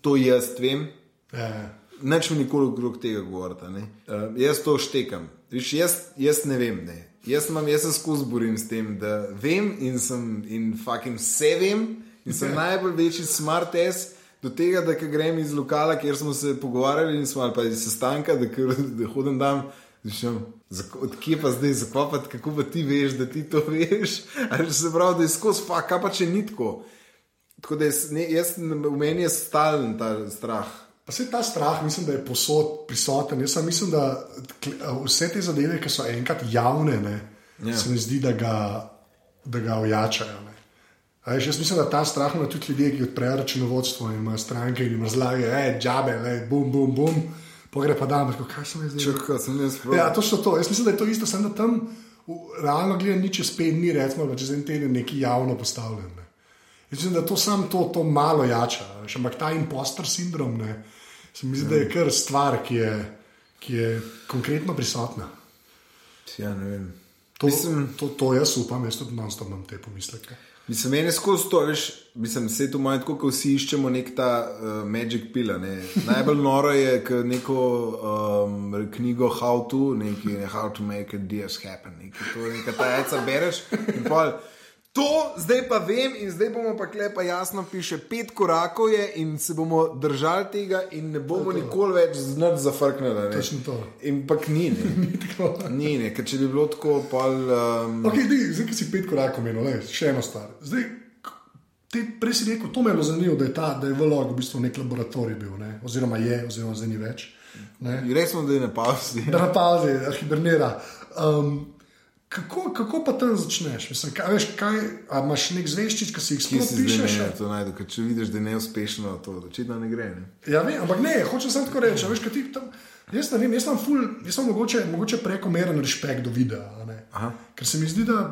To jaz vem, Ja. Neč mi nikoli okrog tega govoriti. Uh, jaz to štekam. Viš, jaz, jaz ne vem. Ne. Jaz, imam, jaz se skozi borim s tem, da vem in, sem, in fucking vse vem. In sem najbolj večji smart ass do tega, da grem iz lokala, kjer smo se pogovarjali in smo ali pa iz sestanka, da, kar, da hodim tam. Začnem, Odkje pa zdaj, zakaj pa kako pa ti veš, da ti to veš? Ali se pravi, da je skozi, pa kaj pa če ni tako. Tako da jaz, ne, jaz, v meni je stalen ta strah. Pa se ta strah, mislim, da je posod prisoten. Jaz mislim, da vse te zadeve, ki so enkrat javne, ne, ja. se mi zdi, da ga, da ga ojačajo. Ne. Veš, jaz mislim, da ta strah ima tudi ljudje, ki odprejo računovodstvo in imajo stranke in jim razlagajo, da je džabe, le, bum, bum, bum. Pogre pa dan, rekel, kaj sem jaz zdaj. Čakaj, sem jaz prav. Ja, točno to. Jaz mislim, da je to isto, samo da tam realno gledano ni čez pet dni, recimo, čez en teden nekaj javno postavljen. Ne. Mislim, da to samo to, to malo jača. Veš, ampak ta impostor sindrom, ne, se mi zdi, da je kar stvar, ki je, ki je konkretno prisotna. Ja, ne vem. To, mislim, to, to jaz upam, jaz tudi imam te pomisleke. Mislim, meni skozi to, veš, mislim, vse to imamo tako, kot vsi iščemo nek ta uh, magic pila. Ne. Najbolj noro je, ker neko um, knjigo How to, neki How to make a deal happen, nekaj to, nekaj ta eca bereš in pol. To zdaj pa vem, in zdaj bomo pa klepa jasno piše, pet korakov je in se bomo držali tega, in ne bomo to to. nikoli več znati zafrkniti. Točno to. In pa ni, ne. ni, ne, ker če bi bilo tako, pa. Um... Okay, zdaj, ki si pet korakov menil, le, še eno stvar. Zdaj, te, prej si rekel, to me je bilo zanimivo, da je ta, da je vlog v bistvu nek laboratorij bil, ne? oziroma je, oziroma zdaj ni več. Resno, da je na pauzi. Da na pauzi, hibernira. Um, Kako, kako pa tam začneš? Mislim, kaj, veš, kaj, imaš nek zveščič, ki si jih sploh pišeš? Ne, to najdu, če vidiš, da je neuspešno, to očitno ne gre. Ne? Ja, vem, ampak ne, hočem samo tako reči. Veš, tam, jaz ne vem, jaz sem, ful, jaz sem mogoče, mogoče prekomeren respekt do videa. Ker se mi zdi, da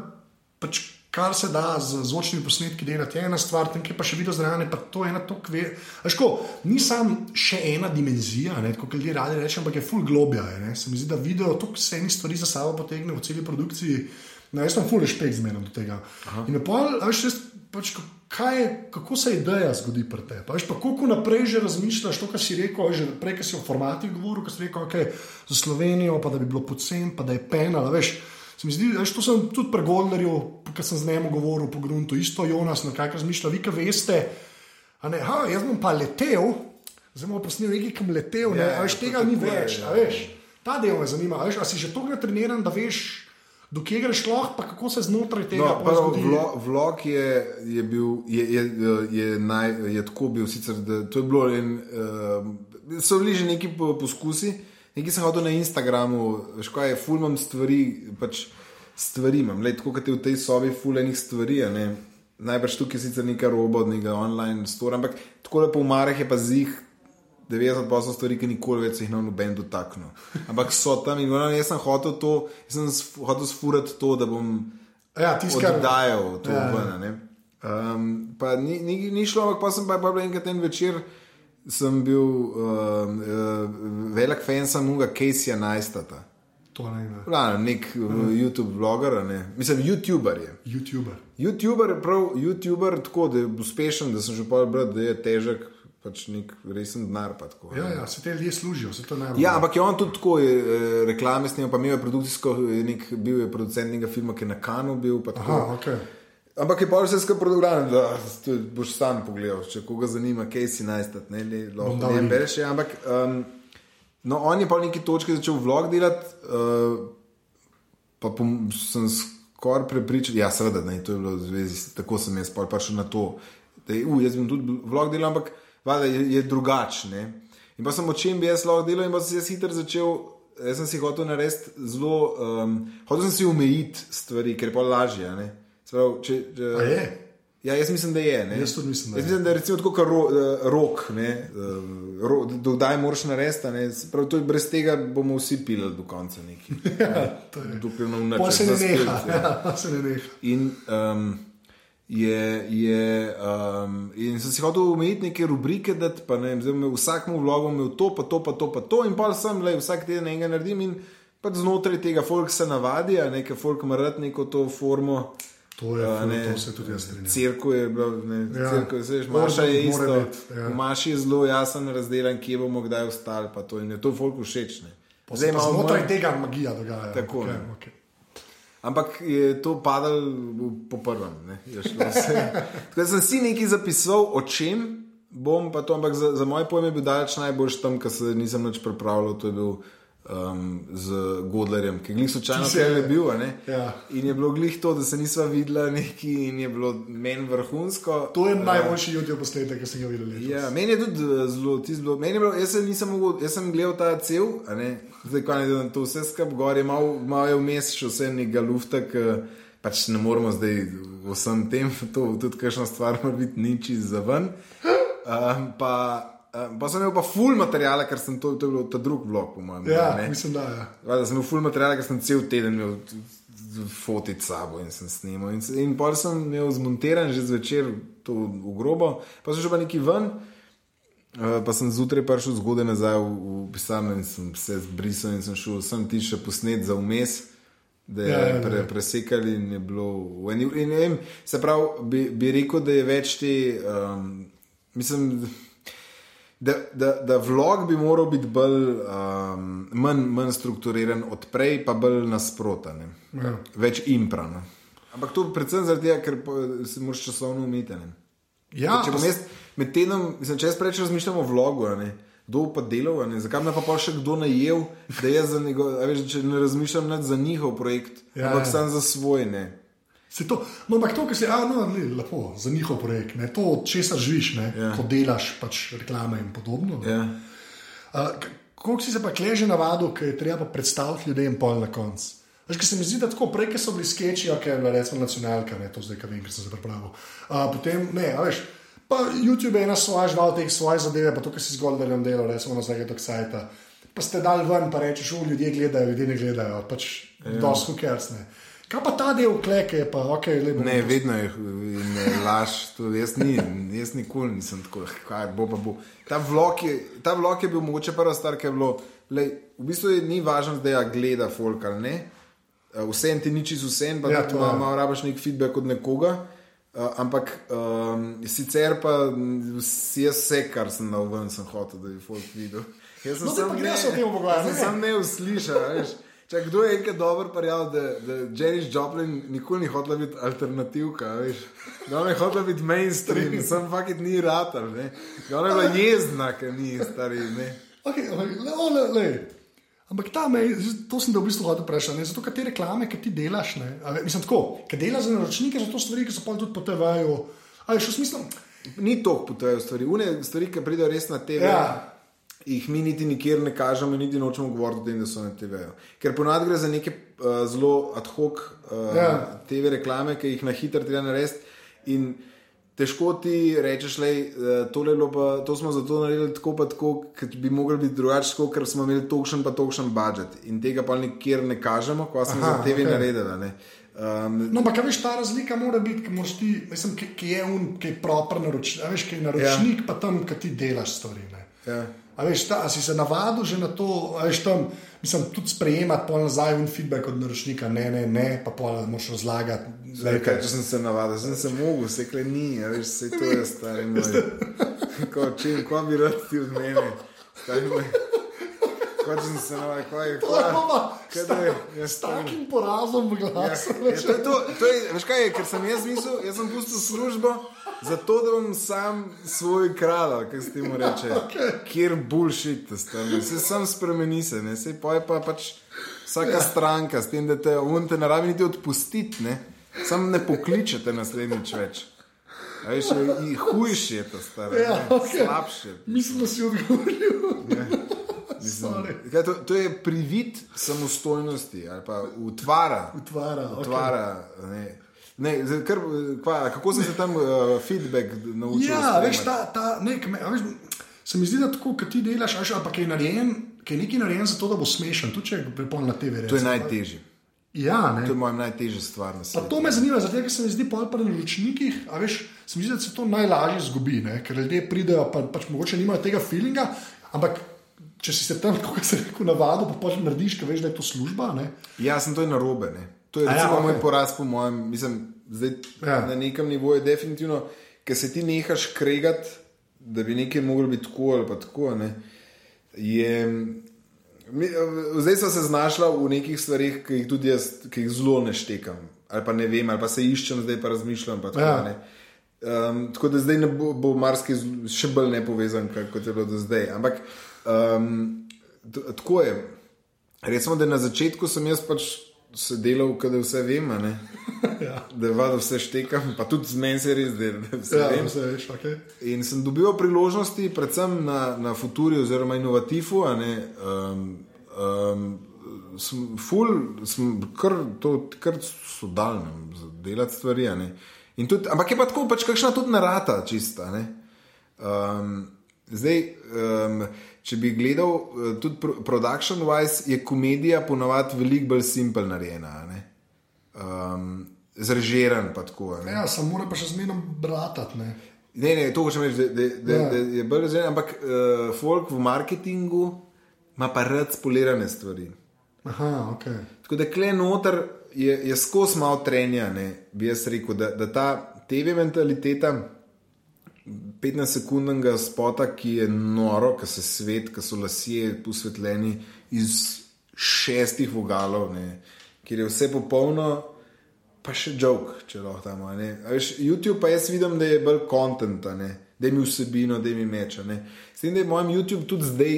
pač kar se da z zvočnimi posnetki delati, je ena stvar, tam je pa še video zraven, pa to je ena to kve. Ško, ni sam še ena dimenzija, kot ljudje radi rečejo, ampak je full globja. Je, se mi zdi, da video to vse eni stvari za sabo potegne v celi produkciji. No, jaz sem full respekt zmerno do tega. Aha. In pol, veš, jaz, pač, kaj, kako se ideja zgodi pri tebi? Pa, pa koliko naprej že razmišljaš, to, kar si rekel, že prej, ki si o formatih govoril, ki si rekel, okay, za Slovenijo, pa da bi bilo pocen, pa da je penal. Se mi zdi, da to sem tudi pregovoril, ker sem z njim govoril po gruntu, isto Jonas, na kaj razmišlja. Vi, ki veste, ne, ha, jaz bom pa letel, zdaj bom posnel nekaj, kam letel, ne, ja, veš, tega ni več. Ja. Veš, ta del me zanima, veš, a si že tako treniran, da veš. Do kje greš lahko, pa kako se znotraj tega? No, vlog je, je bil, je, je, je, naj, je tako bil, sicer, da to je bilo en, uh, so bili že neki poskusi, Nekaj sem hodil na Instagramu, kaj je, fulmam stvari, pač stvari imam, le tako, kot je v tej sobi, fulmenih stvari. Najbrž tukaj je sicer nekaj robotnega, online store, ampak tako lepo v Marah je pa zih 90% stvari, ki nikoli več se jih na noben dotaknil. Ampak so tam in ono, jaz sem hotel to, jaz sem hotel sfurati to, da bom ja, oddajal to ja, ven. Um, pa ni, ni, ni šlo, ampak pa sem pa, pa enkrat en večer sem bil uh, uh, velik fan samoga Caseyja Najstata. To ne vem. Ja, nek uh, YouTube vloger, ne. mislim, YouTuber je. YouTuber. YouTuber, prav, YouTuber tako, da je uspešen, da sem že povedal, da je težek. Pač nek resen denar. Tako, ja, ja, se te ljudje služijo, se to najbolj. Ja, ampak je on tudi tako, je, eh, reklame s njim, pa imel je produkcijsko, nek, bil je producent nekega filma, ki je na kanu bil. Aha, okay. Ampak je pa vse skupaj program, da boš sam pogledal, če koga zanima, kaj si najstat, ne le lahko ne bereš. Ampak um, no, on je pa v neki točki začel vlog delati, uh, pa pom, sem skoraj prepričan, ja, seveda, ne, to je bilo v zvezi, tako sem jaz pa šel na to, da je, uh, jaz bi tudi vlog delal, ampak vada, je, je drugačen. In pa sem o čem bi jaz lahko delal, in pa sem se hitro začel. Jaz sem si hotel narediti zelo, um, hotel sem si umejiti stvari, ker je pa lažje. Sprav, če, če, je? Ja, jaz mislim, da je. Jaz tudi mislim, da je. Jaz mislim, da je recimo tako, kot ro, eh, rok, eh, ro, da kdaj moraš narediti. Prav, brez tega bomo vsi pili do konca neki. Ja, Dokler nam ne bo se ne neha. Ja, se ne neha. In, um, je, je, um, in sem si hotel umeti neke rubrike, da ne vem, vsakmu vlogu imel to, pa to, pa to, pa to, in pa sem le vsak teden enega naredim. In pa znotraj tega folk se navadi, a nekaj folk ima rad neko to formo. To je uh, ne, to se tudi jaz strinjam. Cirko je bilo, ne, ja. cirko je, veš, Maša je isto. Bit, ja. Maša je zelo jasen razdeljen, kje bomo kdaj ostali, pa to in je to folk všeč. Zdaj znotraj tega magija dogaja. Tako, okay, okay. Ampak je to padalo po prvem. Tako da sem si nekaj zapisal, o čem bom pa to, ampak za, za moje pojme je bil daleč najboljši tam, ker se nisem več pripravljal. To je bil um, z Godlerjem, ki je glih slučajno Ki se je- vse bil. Ja. In je bilo glih to, da se nisva videla neki in je bilo meni vrhunsko. To je Uh, najboljši YouTube posnetek, ki sem ga videl. letos. Ja, meni je tudi eh, zelo, tisto bilo, meni je bilo, jaz se nisem mogel, jaz sem gledal ta cel, zdaj ko ne delam to vse skupaj gor, je malo, malo je vmes še vse nekega lufta, pač ne moramo zdaj vsem tem, to tudi kakšna stvar mora biti niči za ven. Um, pa, um, pa sem imel pa full materijala, ker sem to, to je bil ta drug vlog, po mojem. Ja, ne. mislim, da je. Valjda sem imel full materijala, ker sem cel teden imel fotiti s sabo in sem snimal. In, in pol sem imel zmontiran že zvečer to v grobo, pa sem šel pa neki ven. Uh, pa sem zjutraj prišel zgodaj nazaj v, v pisarno in sem se zbrisal in sem šel sem ti še posnet za vmes, da je Ja, ja, ja. pre, presekali in je bilo. In, ne vem, se pravi, bi, bi rekel, da je več te. Um, mislim, da, da, da vlog bi moral biti bolj, um, manj, manj strukturiran od prej, pa bolj nasproten, Ja. več impra. Ne? Ampak to predvsem zaradi tega, ker se moraš časovno umiti. Ja, če bom jaz med tednom, mislim, če jaz preveč razmišljam o vlogu, ne, kdo pa delal, ne, zakaj me pa pol še kdo najel, da jaz za njegov, a veš, če ne razmišljam nad za njihov projekt, ja, ampak ja. sam za svoj. Ne. Se to, no, ampak to, kar si, a, no, le, lepo, za njihov projekt, ne, to, od česa živiš, ne, Ja. ko delaš pač reklame in podobno. ne. Ja. Uh, Kako si se pa kleže navadil, ki je treba predstaviti ljudem pol na koncu? Veš, ker se mi zdi, da tako prej, ko so bili sketchi, ok, recimo nacionalka, ne to zdaj, ki vem, ker sem se pripravil. Uh, potem, ne, a veš, pa YouTube je ena svoja žival, teh svoje zadeve, pa to, kar si zgolj delal, delal, recimo na zadnjega doksajta. Pa ste dal ven, pa rečeš, o, ljudje gledajo, ljudje ne gledajo, pač ja. dosti hukersne. Kaj pa ta del kleke, je pa ok, lepo. Ne, vedno je ne, laž, to jaz, ni, jaz nikoli nisem tako, kaj bo pa bo. Ta vlog je, ta vlog je bil mogoče prva stvar, ki je bilo, lej, v bistvu je, ni važno, da ja gleda folk ali ne. Uh, Vse ti ni čisto vse, pa Ja, je. mal rabaš nek feedback od nekoga. Uh, ampak um, sicer pa m, si jaz vse, kar sem dal ven, sem hotel, da bi folk videl. Jaz sem No, samo ne, ne. ne uslišal, veš. Če kdo je enkrat dober prijal, da, da Janis Joplin nikoli ni hotel biti alternativka, veš. Da ona je hotel biti mainstream, sem fakit ni ratar, ne. Da ona je bila jezdna, ker ni stari, ne. Okay, le, le, le. Ampak ta me, to sem da v bistvu hotel vprašati. Zato, ker te reklame, ki ti delaš, ne, a ve- mislim tako, ki delaš za naročnike, so to stvari, ki so pa tudi po TV-ju. Ali še v smislu, Ni to potujejo stvari, une stvari, ki pridejo res na TV. Ja. Jih mi niti nikjer ne kažemo, niti nočemo govoriti o tem, da so na TV-ju. Ker ponad gre za neke uh, zelo ad hoc uh, Ja. TV reklame, ki jih na hitro treba narediti. In težko ti rečeš, da uh, to smo zato naredili tako, pa tako, ker bi mogli biti drugače, ker smo imeli tokšen pa tokšen budžet. In tega pa nikjer ne kažemo, ko smo Aha, za TV okay. naredili. ne. Um, no, ampak veš, ta razlika mora biti, ki, ti, mislim, ki, ki je un, ki je proper naročnik, veš, ki je naročnik, ja. pa tam, ki ti delaš stvari. Ne. Ja. A veš, ta, a si se navadil že na to, veš, tam, mislim, tudi sprejemati pol nazaj un feedback od naročnika, ne, ne, ne, pa pol moraš razlagati. Zdaj, kaj, če sem se navadil, sem se mogel, se kle ni, a veš, se to je stari moj. Ko, če, ko bi rad ti od mene, stari moj. Ko če sem se navadil, ko je, ko je, kaj da je, ja, S takim porazom v Ja, glasu. ja, to, je to, to je, veš kaj je, ker sem jaz mislil, jaz sem pustil službo, zato da bom sam svoj kralj, kaj se temu reče. Okay. Kjer bullshit, stari. Se sam spremeni se, ne, se poje pa pač vsaka stranka, s tem, da te on te ne rabi niti odpustiti, ne. Sam ne pokličete naslednjič več. A veš, hujši je to staro. Ja, ne, okej. Slabše. Mislim, da si odgovoril. Mislim, Sorry. kaj, to, to je privid samostojnosti ali pa utvara. Utvara, utvara ne. Ne, zdaj, kar, kva, kako sem se tam uh, feedback naučil? Ja, veš, ta, ta nek, me, veš, se mi zdi, da tako, kot ti delaš, a veš, ampak je narejen, ki je nekaj narejen zato, da bo smešen, tudi če je prepoln na TV. To je najtežje. Ja, ne. To je moja najtežja stvar na Pa to me zanima, zato ker se mi zdi pol pri naročnikih, a veš, se mi zdi, da se to najlažje zgubi, ne? ker ljudje pridejo, pa pač mogoče nimajo tega feelinga, ampak če si se tam, kot se reče, navadil, pa pač narediš, ker veš, da je to služba. Ne? Ja, sem to je narobe. Ne? To je ja, recimo, ja, okej. moj poraz, po mojem, mislim, zdaj, Ja. na nekem nivoju, definitivno, ker se ti nehaš kregati, da bi nekaj moglo biti tako ali pa tako. Ne? Je, mi, zdaj sem se znašla v nekih stvarih, ki jih tudi jaz, ki jih zelo ne štekam. Ali pa ne vem, ali pa se iščem, zdaj pa razmišljam. Pa tako, Ja. ja. um, tako da zdaj ne bo, bo marsikaj še bolj nepovezan, kot je bilo do zdaj. Ampak um, tako je. Recimo, da na začetku sem jaz pač se delal, da vse vem? Ja. da vada vse štekam, pa tudi z menim se res dela, da vse Ja, vem. vse veš, okay. In sem dobil priložnosti, predvsem na, na Futuri oziroma Innovativu. Um, um, sem ful, sem kar, to, kar sodalen za delati stvari. In Tudi, ampak je pa tako, pač kakšna tudi narata, čista. ne. Um, zdaj, um, če bi gledal, eh, tudi pro- production-wise, je komedija ponavadi veliko bolj simpel narejena. ne. Um, zrežiran pa tako. ne. Ja, samo mora pa še zmerno bratati. Ne? Ne, ne, to hočem reči, da, da, da, Ja. da je bolj razumljen, ampak uh, folk v marketingu ima pa rad spolirane stvari. Aha, ok. Tako da kle noter je, je skozi malo trenja, ne, bi jaz rekel, da, da ta TV mentaliteta 15-sekundnega spota, ki je noro, ki se svet, ki so lasje posvetljeni iz šestih vogalov, ne, kjer je vse popolno, pa še jok, če lahko tam. Veš, YouTube pa jaz vidim, da je bolj kontent, da je mi vsebino, da je mi meč. a ne. S tem, da je moj YouTube tudi zdaj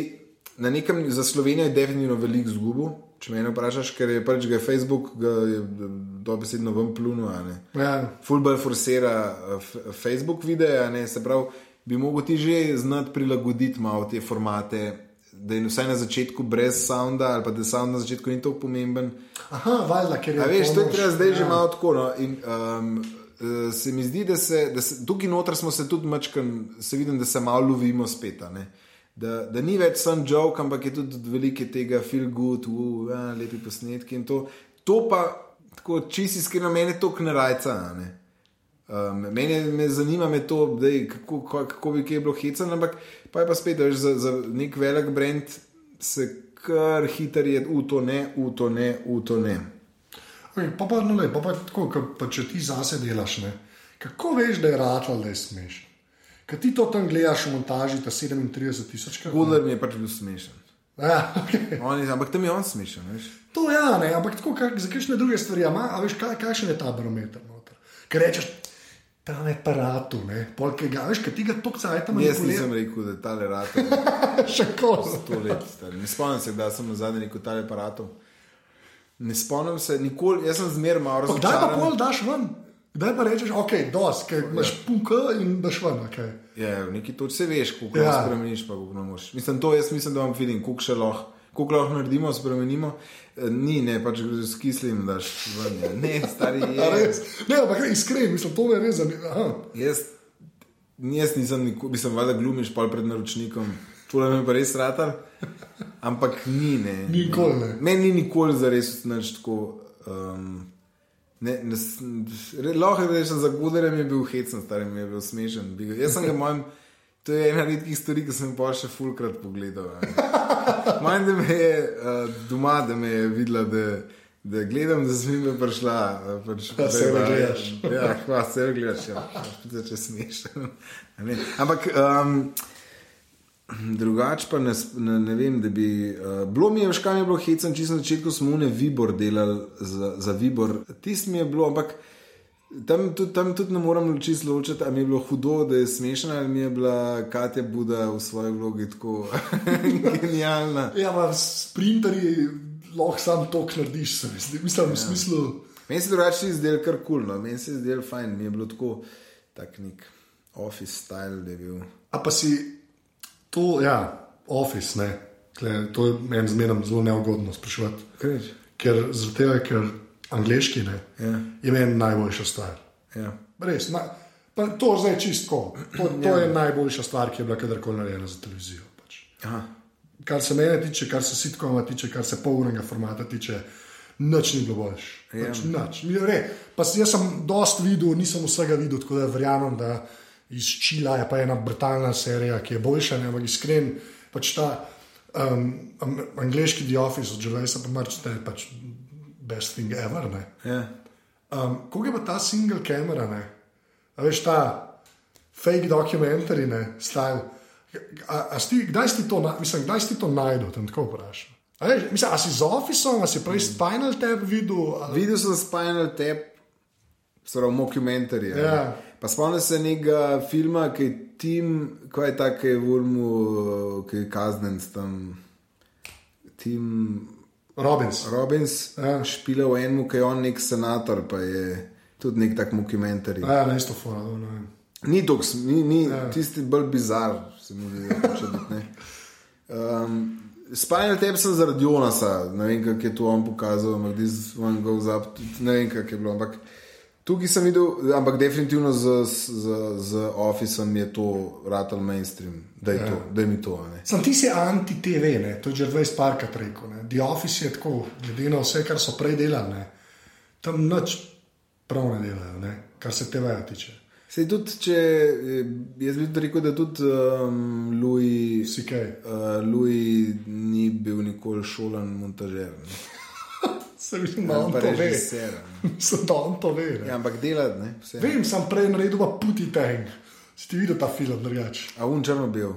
na nekem, za Slovenijo je definitivno veliko zgubo. Če me vprašaš, ker je pač ga Facebook, ga je dobesedno a ne. Ja, Fulbr forsira eh, Facebook videe, ne, se pravi, bi mogel ti že znati prilagoditi malo te formate, da je vsaj na začetku brez sounda, ali pa da sound na začetku ni tako pomemben. Aha, valjda, ker je A veš, to je treba zdaj ja. že malo tako. No. In, um, se mi zdi, da se, da se tukaj noter smo se tudi mačkam, se vidim, da se malo lovimo spet. ne. Da, da ni več samo joke, ampak je tudi veliko tega feel good, uh, ja, lepi posnetki in to. To pa, tako čisto iskreno, meni to knarajca. a ne. Um, meni je- me zanima me to, dej, kako, kako, kako bi kaj bilo hecen, ampak pa je pa spet, da veš, za, za nek velik brand se kar hitro je, v to ne, v to ne, v to ne. Okay, pa pa, no, lej, pa, pa tako, ka, pa če ti zase delaš, ne? kako veš, da je ratal, da je smešen? Ker ti to tam gledaš v montaži, ta 37 tisoč krat. Gudler mi je pač bil smešen. Ja, okay. On je, ampak tam je on smešen. Veš? To ja, ne, ampak tako, kak, za kakšne druge stvari, ima, a veš, kaj, kakšen je ta barometer noter. Ker rečeš, ta je paratu, ne, polkega, veš, ker ti ga tok cajt tam Jaz nisem rekel, da je tale rata še koz. sto let star. Ne spomnim se, da sem na zadnji rekel tale aparatov. Ne spomnim se, nikoli, jaz sem zmer malo Pa Kdaj pa razočaran. pol daš ven? Kdaj pa rečeš, ok, dos, ker imaš puka in daš ven, ok. Ja, v neki točki se veš, kako Ja. ja. spremeniš, pa kako ne moreš. Mislim, to jaz mislim, da vam vidim, koliko še lahko. Kako lahko naredimo, spremenimo, Eh, ni, ne, pač s kislim daš ven. ja. Ne, stari je. res? Ne, ampak iskren, mislim, to me res zanima. Jaz, jaz nisem, nikoli, mislim, valjda glumiš pol pred naročnikom, tole me pa res ratar, ampak ni, ne. Nikoli ne. Meni ni nikoli za res nič tako. Um, ne, ne, s- re- lahko rečem, za gudarjem je bil hecen, starim je bil smešen. Bi ga- Jaz sem ga manj. To je ena redkih stvari, ki sem jih pa še fulkrat pogledal. Manj, da me je uh, doma, da me je videla, da, da gledam, da sem jim prišla. Pač, Pa se da- gledaš. Ja, hvala, se gledaš. Ja. Če smešen. Ampak. Um, Drugače pa ne, ne, ne vem, da bi. Uh, bilo mi je, veš, kaj mi je bilo hecen, čisto na začetku smo une Vibor delali za, za Vibor. Tisti mi je bilo, ampak tam tudi, tam tudi ne morem čisto ločiti, ali mi je bilo hudo, da je smešna, ali mi je bila Katja Buda v svoji vlogi tako genialna. Ja, pa sprinterji lahko sam to narediš, se mi zdi. Mislim, v smislu. Meni se drugače zdel kar kul, cool, no. meni se je zdel fajn, mi je bilo tako, tak nek office style, da je bil. A pa si to, ja, office, ne. Tle, to je meni zmeraj zelo neugodno sprašovati. Krič. Ker, zaradi tega, ker angliški ne, Ja. je meni najboljša stvar. Ja. Res, na, pa to zdaj čistko. To, to je najboljša stvar, ki je bila kadarkoli narejena za televizijo. Pač. Aha. Kar se mene tiče, kar se sitkoma tiče, kar se polnega formata tiče, nič ni bilo boljš. Pač, nič. Mi- re, Pa jaz sem dost videl, nisem vsega videl, tako da verjamem, da iz Čila je pa ena brutalna serija, ki je boljša, ne, ampak iskren, pač ta um, angliški The Office od Železa, pa marč, da je pač best thing ever. Ne. Ja. Um, Kako je pa ta single kamera, ne? A veš ta fake dokumentari, ne, style. A, a sti, kdaj si to, na- mislim, kdaj si to najdel, tam tako vprašam? A, veš, mislim, a si z Officeom, a si prej Spinal Tap videl? A, Videl sem Spinal Tap, zelo mockumentary. Ja. Pa spomnim se nekega filma, ki je Tim, kaj je ta, ki je v Urmu, ki je kaznen tam. Tim, Robins. Robins, Ja. špila v enem, ki je on nek senator, pa je tudi nek tak dokumentarij. Ja, na isto fora. no, ne vem. Ni toks, ni, ni Ja. tisti bolj bizar, se mi zdi, hoče biti. ne. Um, Spinal tap sem zaradi Jonasa, ne vem, kako je to on pokazal, one goes up, tudi ne vem, kako je bilo. Ampak tukaj sem videl, ampak definitivno z, z, z Officeom je to ratal mainstream, da je, Ja. to, da je mi to. Ne. Sam ti si anti-TV, ne? to je že 20 parkrat rekel. Ne? The Office je tako, glede na vse, kar so prej delali, ne? tam noč prav ne delajo, ne? kar se TV-ja tiče. Sej tudi, če eh, jaz bi rekel, da tudi um, Louis, uh, Louis ni bil nikoli šolan montažer. ne. Se vidim, da on Pa to ve. režiser, ne. Mislim, da on to ve. ne. Ja, ampak delati, ne, vse. Vem, sem prej naredil pa puti tang. Si ti videl ta film drugače? A un črno bil.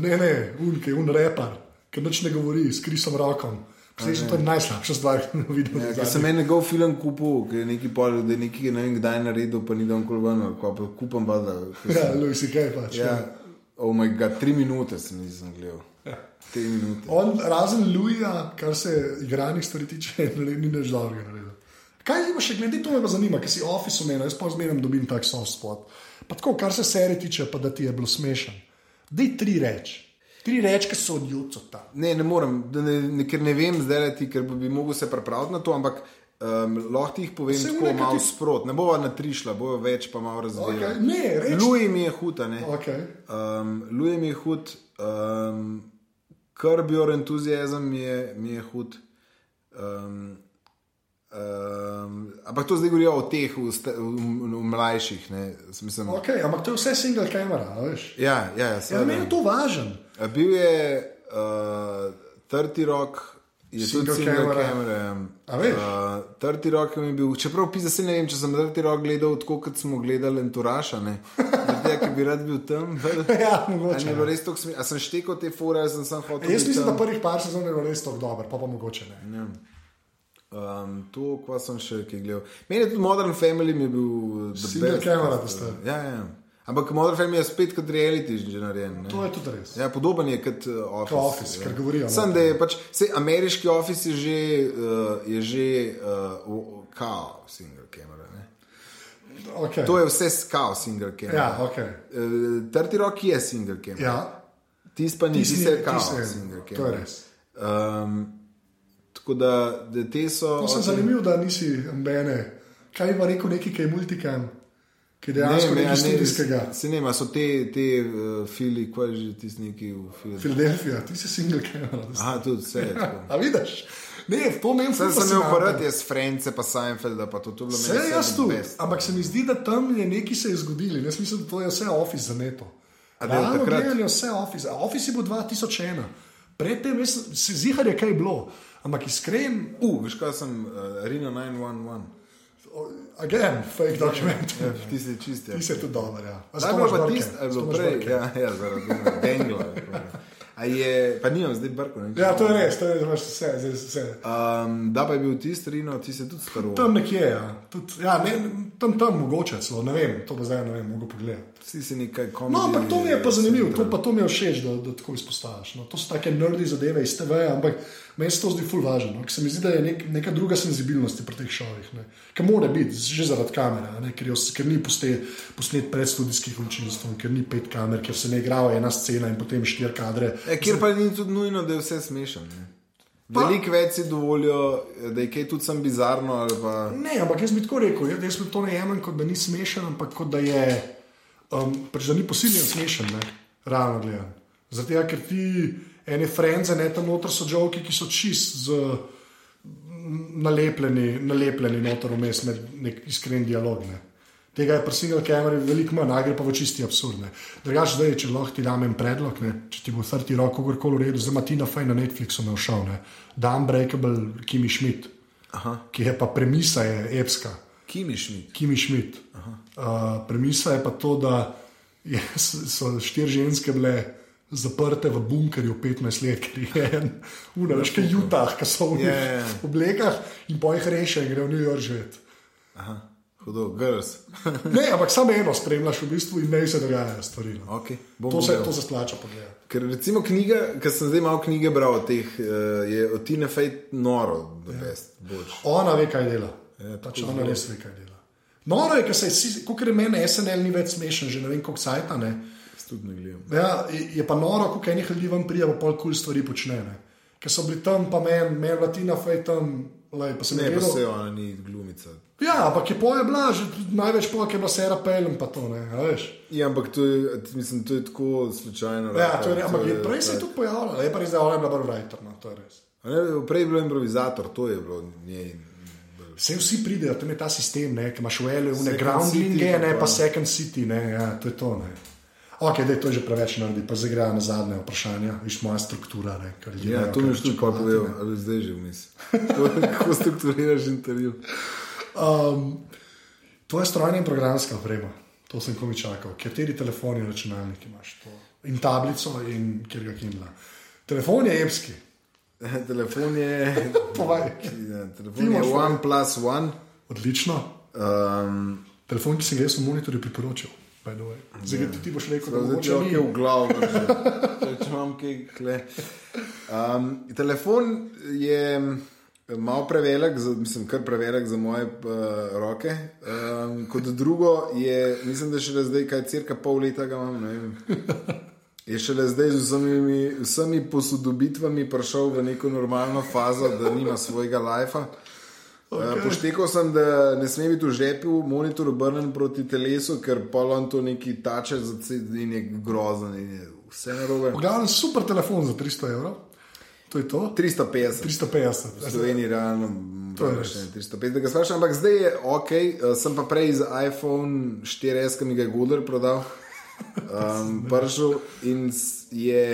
Ne, ne, un, ki je un repar, ki noč ne govori, s krisom rokom. To je najslabša stvar, ki sem jo videl. Ja, sem en njegov film kupil, ki je neki pol, da je neki ne vem kdaj naredil, pa ni dal nikoli ven, ali pa kupam pa da. ko Ja, sem- Louis kaj pač. Ja, oh moj bog, tri minute sem nisem gledal. Tri minute. On, razen Luija, kar se igranih stvari tiče, ne, ni več dobrega naredil. Kaj ima še glede to, me pa zanima, ker si Office omenil, jaz pa zmeraj dobim tak soft spot. Pa tako, kar se serije tiče, pa da ti je bilo smešen. Dej tri reči. Tri reči, ki so od jutra. Ne, ne morem, ne, ne, ker ne vem zdaj, ti, ker bi mogel se pripraviti na to, ampak um, lahko ti jih povem tako nekaj malo ti- sprot. Ne bova na tri šla, bojo več, pa malo razvijali. Okay, ne, reči. Louis mi je huta, ne. Okay. Um, Louis mi je hud, um, Curb Your Enthusiasm mi je, mi je hud. Um, um, ampak to zdaj govorijo o teh, v, sta- v, v, v mlajših. Ne, Mislim, Okay, ampak to je vse single kamera, a veš. ja, ja, ja, Ja, meni je to važen. A Bil je uh, Trti Rock. Je Single tudi single camera. kamera. A veš? Uh, Trti Rock mi je bil, čeprav pisa se ne vem, če sem Trti Rock gledal tako, kot smo gledali Enturaša, ne. Zdaj, ker bi rad bil tam. Ja, mogoče. bilo ja. res smisel? A sem štekal te fore, sem sam hotel. Jaz mislim, da tam? prvih par sezon je bilo res tako dobro, pa pa mogoče ne. Ja. Um, to, kva sem še kaj gledal. Meni je tudi Modern Family mi je bil Single best. camera, da ste. Ja, ja. Ampak Modern Family je spet kot reality že narejen. ne. To je tudi res. Ja, podoben je kot uh, Office. Kot Office, ker govorijo, no. Sam, da je pač, sej, ameriški Office je že, uh, je že uh, kao single camera. Ne? Okay. To je vse kao single camera. Ja, okay. Uh, Trti Rock je single camera. Ja, Tis pa ni, Tisti ti ni- se kao je- single to je camera. res. Um, tako da, da te so. To sem zanimiv, da nisi ambene. Kaj bi pa rekel neki, ki je multikam, ki dejansko nekaj studijskega. Se ne, ma so te, te uh, fili, kaj že tisti neki v filmu. Filadelfija, ti si single kamera. Aha, tudi vse. A vidiš? Ne, to meni Sem, imel fascinantno. aparat, jaz France, pa Seinfelda, pa to, to je bilo Vse jaz tu, best. ampak se mi zdi, da tam je nekaj se je zgodilo. Jaz mislim, da to je vse Office za neto. A da je od Realno takrat? gledanje je vse Office. A Office je bil 2001, predtem se zihar je kaj bilo. Ampak iskren, U, uh, veš kaj sem, uh, Rino 911. again, fake document. Ja, ti si čist. Ja. Ti si tudi dober, ja. Imaš pa tisto, a je imaš prej, ja, ja, zaradi Dengla. A je, pa nimam zdaj brko. Ne, Ja, to je res, to je imaš vse, zdaj vse. Um, da pa je bil tisti Rino, ti se tudi staro. Tam nekje, ja. Tud, ja ne, tam, tam mogoče celo, ne vem, to pa zdaj ne vem, mogo pogledati. Vsi si nekaj komedi. No, ampak to mi je pa zanimivo, to, pa to mi je všeč, da, da tako izpostaviš. No. To so take nerdi zadeve iz TV, ampak meni se to zdi ful važno. No. ker Se mi zdi, da je nek, neka druga senzibilnost pri teh šovih. ne. Ker mora biti, že zaradi kamere, ne, ker, jo, ker ni poste, posnet predstudijskih občinstv, ker ni pet kamer, ker se ne igra ena scena in potem štiri kadre. E, kjer pa ni tudi nujno, da je vse smešno. Veliko več si dovolijo, da je kaj tudi sem bizarno. Pa... Ne, ampak jaz bi tako rekel, jaz, jaz bi to ne jemljem kot da ni smešen, ampak kot da je, um, pač da ni posiljen smešen, ne, realno gledano. Zato, ker ti ene frenze, ne tam noter so žovki, ki so čist z nalepljeni, nalepljeni noter vmes med nek iskren dialog. Ne. Tega je pri single kameri veliko manj, gre pa v čisti absurdne. Drugač, zdaj, če lahko ti dam en predlog, ne, če ti bo 30 rok, kogorkoli v redu, zdaj ima Tina Fey na Netflixu me všel, ne, The Unbreakable Kimi Schmidt, Aha, ki je pa premisa je epska. Kimi Schmidt. Kimi Schmidt. Uh, premisa je pa to, da je, so štiri ženske bile zaprte v bunkerju 15 let, ker je en, unaš, kaj jutah, ki so v Ja, ja, ja. oblekah in po jih reše in gre v New York živeti. Hudo, girls. Ne, ampak samo eno spremljaš v bistvu in ne se dogajajo stvari. No. Okay, To se, to se splača pogledati. Ker recimo knjiga, ker sem zdaj malo knjige bral teh, eh, je od Tina Fey noro, da best, boljš. Ona ve, kaj dela. Ja, pač ona res ve, kaj dela. Noro je, ker se je, kot je meni SNL ni več smešen, že ne vem koliko sajta. Ne. Tudi ne gledam. Ja, je je pa noro, koliko enih ljudi vam prija, pa pol kul stvari počne. Ne. Ker so bili tam, pa meni, meni Latina Fej tam, lej, pa sem Ne, pa gledal- se ona ni glumica. Ja, ampak je poje bila, že največ poje, je bila Sera Pelem, pa to ne, a veš. Ja, ampak to je, mislim, to je tako slučajno. Ja, to je, ratalo, ampak je, je- prej se je to tudi pojavljala, je pa res, da je ona bila bolj writer, no, to je res. Ne, prej je bil improvizator, to je bilo njej. Vse vsi pridejo, tam je ta sistem, ne, ki imaš v L-u, ne Second groundlinge, City, ne pa pa pa- second city, ne, ja, to je to. Ne. Ok, da je to že preveč naredi, pa zdaj gre na zadnje vprašanje, viš moja struktura. Ne, Ja, imajo to mi je tudi pričakovati, povedal, ne. ali zdaj že. To- Kako strukturiraš intervju? Um, to je strojna in programska oprema, to sem komi čakal. Kateri telefoni in računalniki imaš? To? In tablico, in kjer ga kindla. Telefon je epski. Telefon je. Povej. Ja, telefon je OnePlus One. Odlično. Um, Telefon, ki sem ga jaz v monitorju priporočil. Way. Zdaj tudi ti boš rekel, da Zdaj mogoče če ni. je v glavu, če, imam kaj kle. Um, telefon je malo prevelik, za, mislim, kar prevelik za moje uh, roke. Um, kot drugo je, mislim, da še le zdaj, kaj cirka pol leta ga imam. Je šele zdaj z vsemi, vsemi posodobitvami prišel v neko normalno fazo, da nima svojega lajfa. Okay. Poštekal sem, da ne sme biti v žepu, monitor obrnen proti telesu, ker pa on to neki tače za cel in je grozen in je vse narobe. V glavnem super telefon za 300 evrov. To je to. 350. 350. V Sloveniji realno To je še ne 350, da ga sprašujem, ampak zdaj je ok, uh, sem pa prej z iPhone 4S, ki mi ga je Google prodal, um, pršel in je,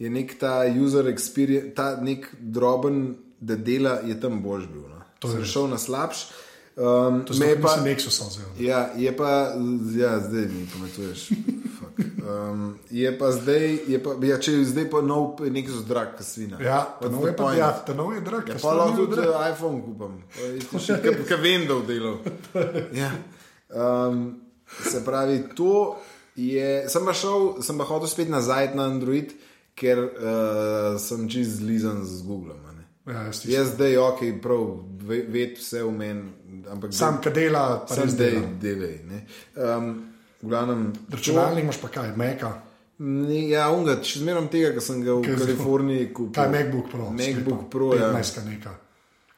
je nek ta user experience, ta nek droben, da dela, je tam boljš bil. No. Sem šel na slabš. Um, To je je pa pa, Nexus vzel. Ja, je pa, ja, zdaj mi pametuješ. Fuck. Um, je pa zdaj, je pa, ja, če je zdaj pa nov, nek zdrag, kasvina. Ja, ta What's nov the je pa ja, ta nov je drag. Ja, pa lahko tudi drag. iPhone kupam, ki vem, da v delu. Ja. Um, se pravi, to je. Sem pa šel, sem pa hodil spet nazaj na Android, ker uh, sem čist zlizan z Googlom. ne. Ja, jaz. Jaz zdaj, ok, prav, ve- ved vse v meni, Sam, ki dela, pa sem zdaj dela. delaj. ne. Um, glavnem, Računalnik imaš pa kaj, Meka. Ni, ja, unga, še zmeram tega, ker sem ga v Kaj je Kaliforniji kupil. Kaj MacBook Pro? MacBook sklepam. Pro, ja. 15 neka.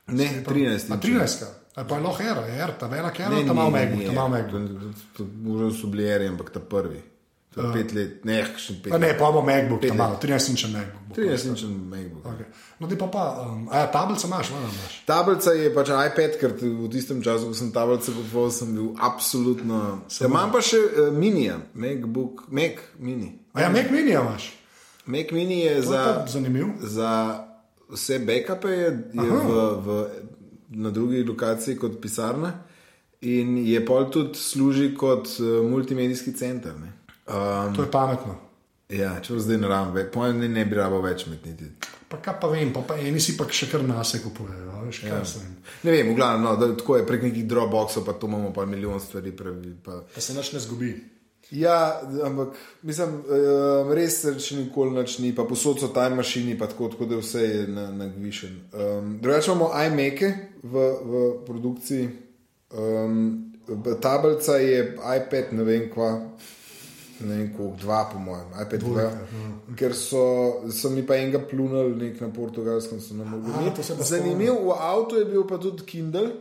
Ne, 13. A 13. A pa je lahko era, era, ta velik era, Ne, ta mal ni, MacBook, ni, ta mal ni, MacBook. to- to- Možno so bili eri, ampak ta prvi. Je pet let, ne, še pet Pa ne, pa bo MacBook, Pet ta let. mal, 13 inčen MacBook. bo. 13 inčen MacBook. Okay. No, ti pa pa, um, a ja, tablica imaš, vana imaš. Tablica je pač iPad, ker v tistem času, ko sem tablico kupoval, sem bil absolutno. Ja, imam pa še uh, mini, MacBook, Mac mini. A ja, Mac mini imaš. Mac mini je To za, zanimiv. za vse backupe, je, je v, v, na drugi lokaciji kot pisarna in je pol tudi služi kot uh, multimedijski center. Ne. Um, To je pametno. ja, če zdaj ne rabim, pojem ne, ne bi rabo več imeti niti. Pa kaj pa vem, pa, pa eni si pa še kar nase kupujejo, veš, kaj se jim. Ne vem, v glavnem, no, da, tako je prek nekih Dropboxov, pa to imamo pa milijon stvari. Pravi, pa. Pa se naš ne zgubi. Ja, ampak mislim, um, res se še nikoli nič ni, pa posod so time mašini, pa tako, tako da vse je na, nagvišen. Um, Drugače imamo iMake v, v produkciji, um, tablica je iPad, ne vem kva. Ne vem, koliko, dva, po mojem, iPad 2. Ker so, so mi pa enega plunili nek na portugalskem, so nam A, mogli. to se pa Zanimiv, v avtu je bil pa tudi Kindle,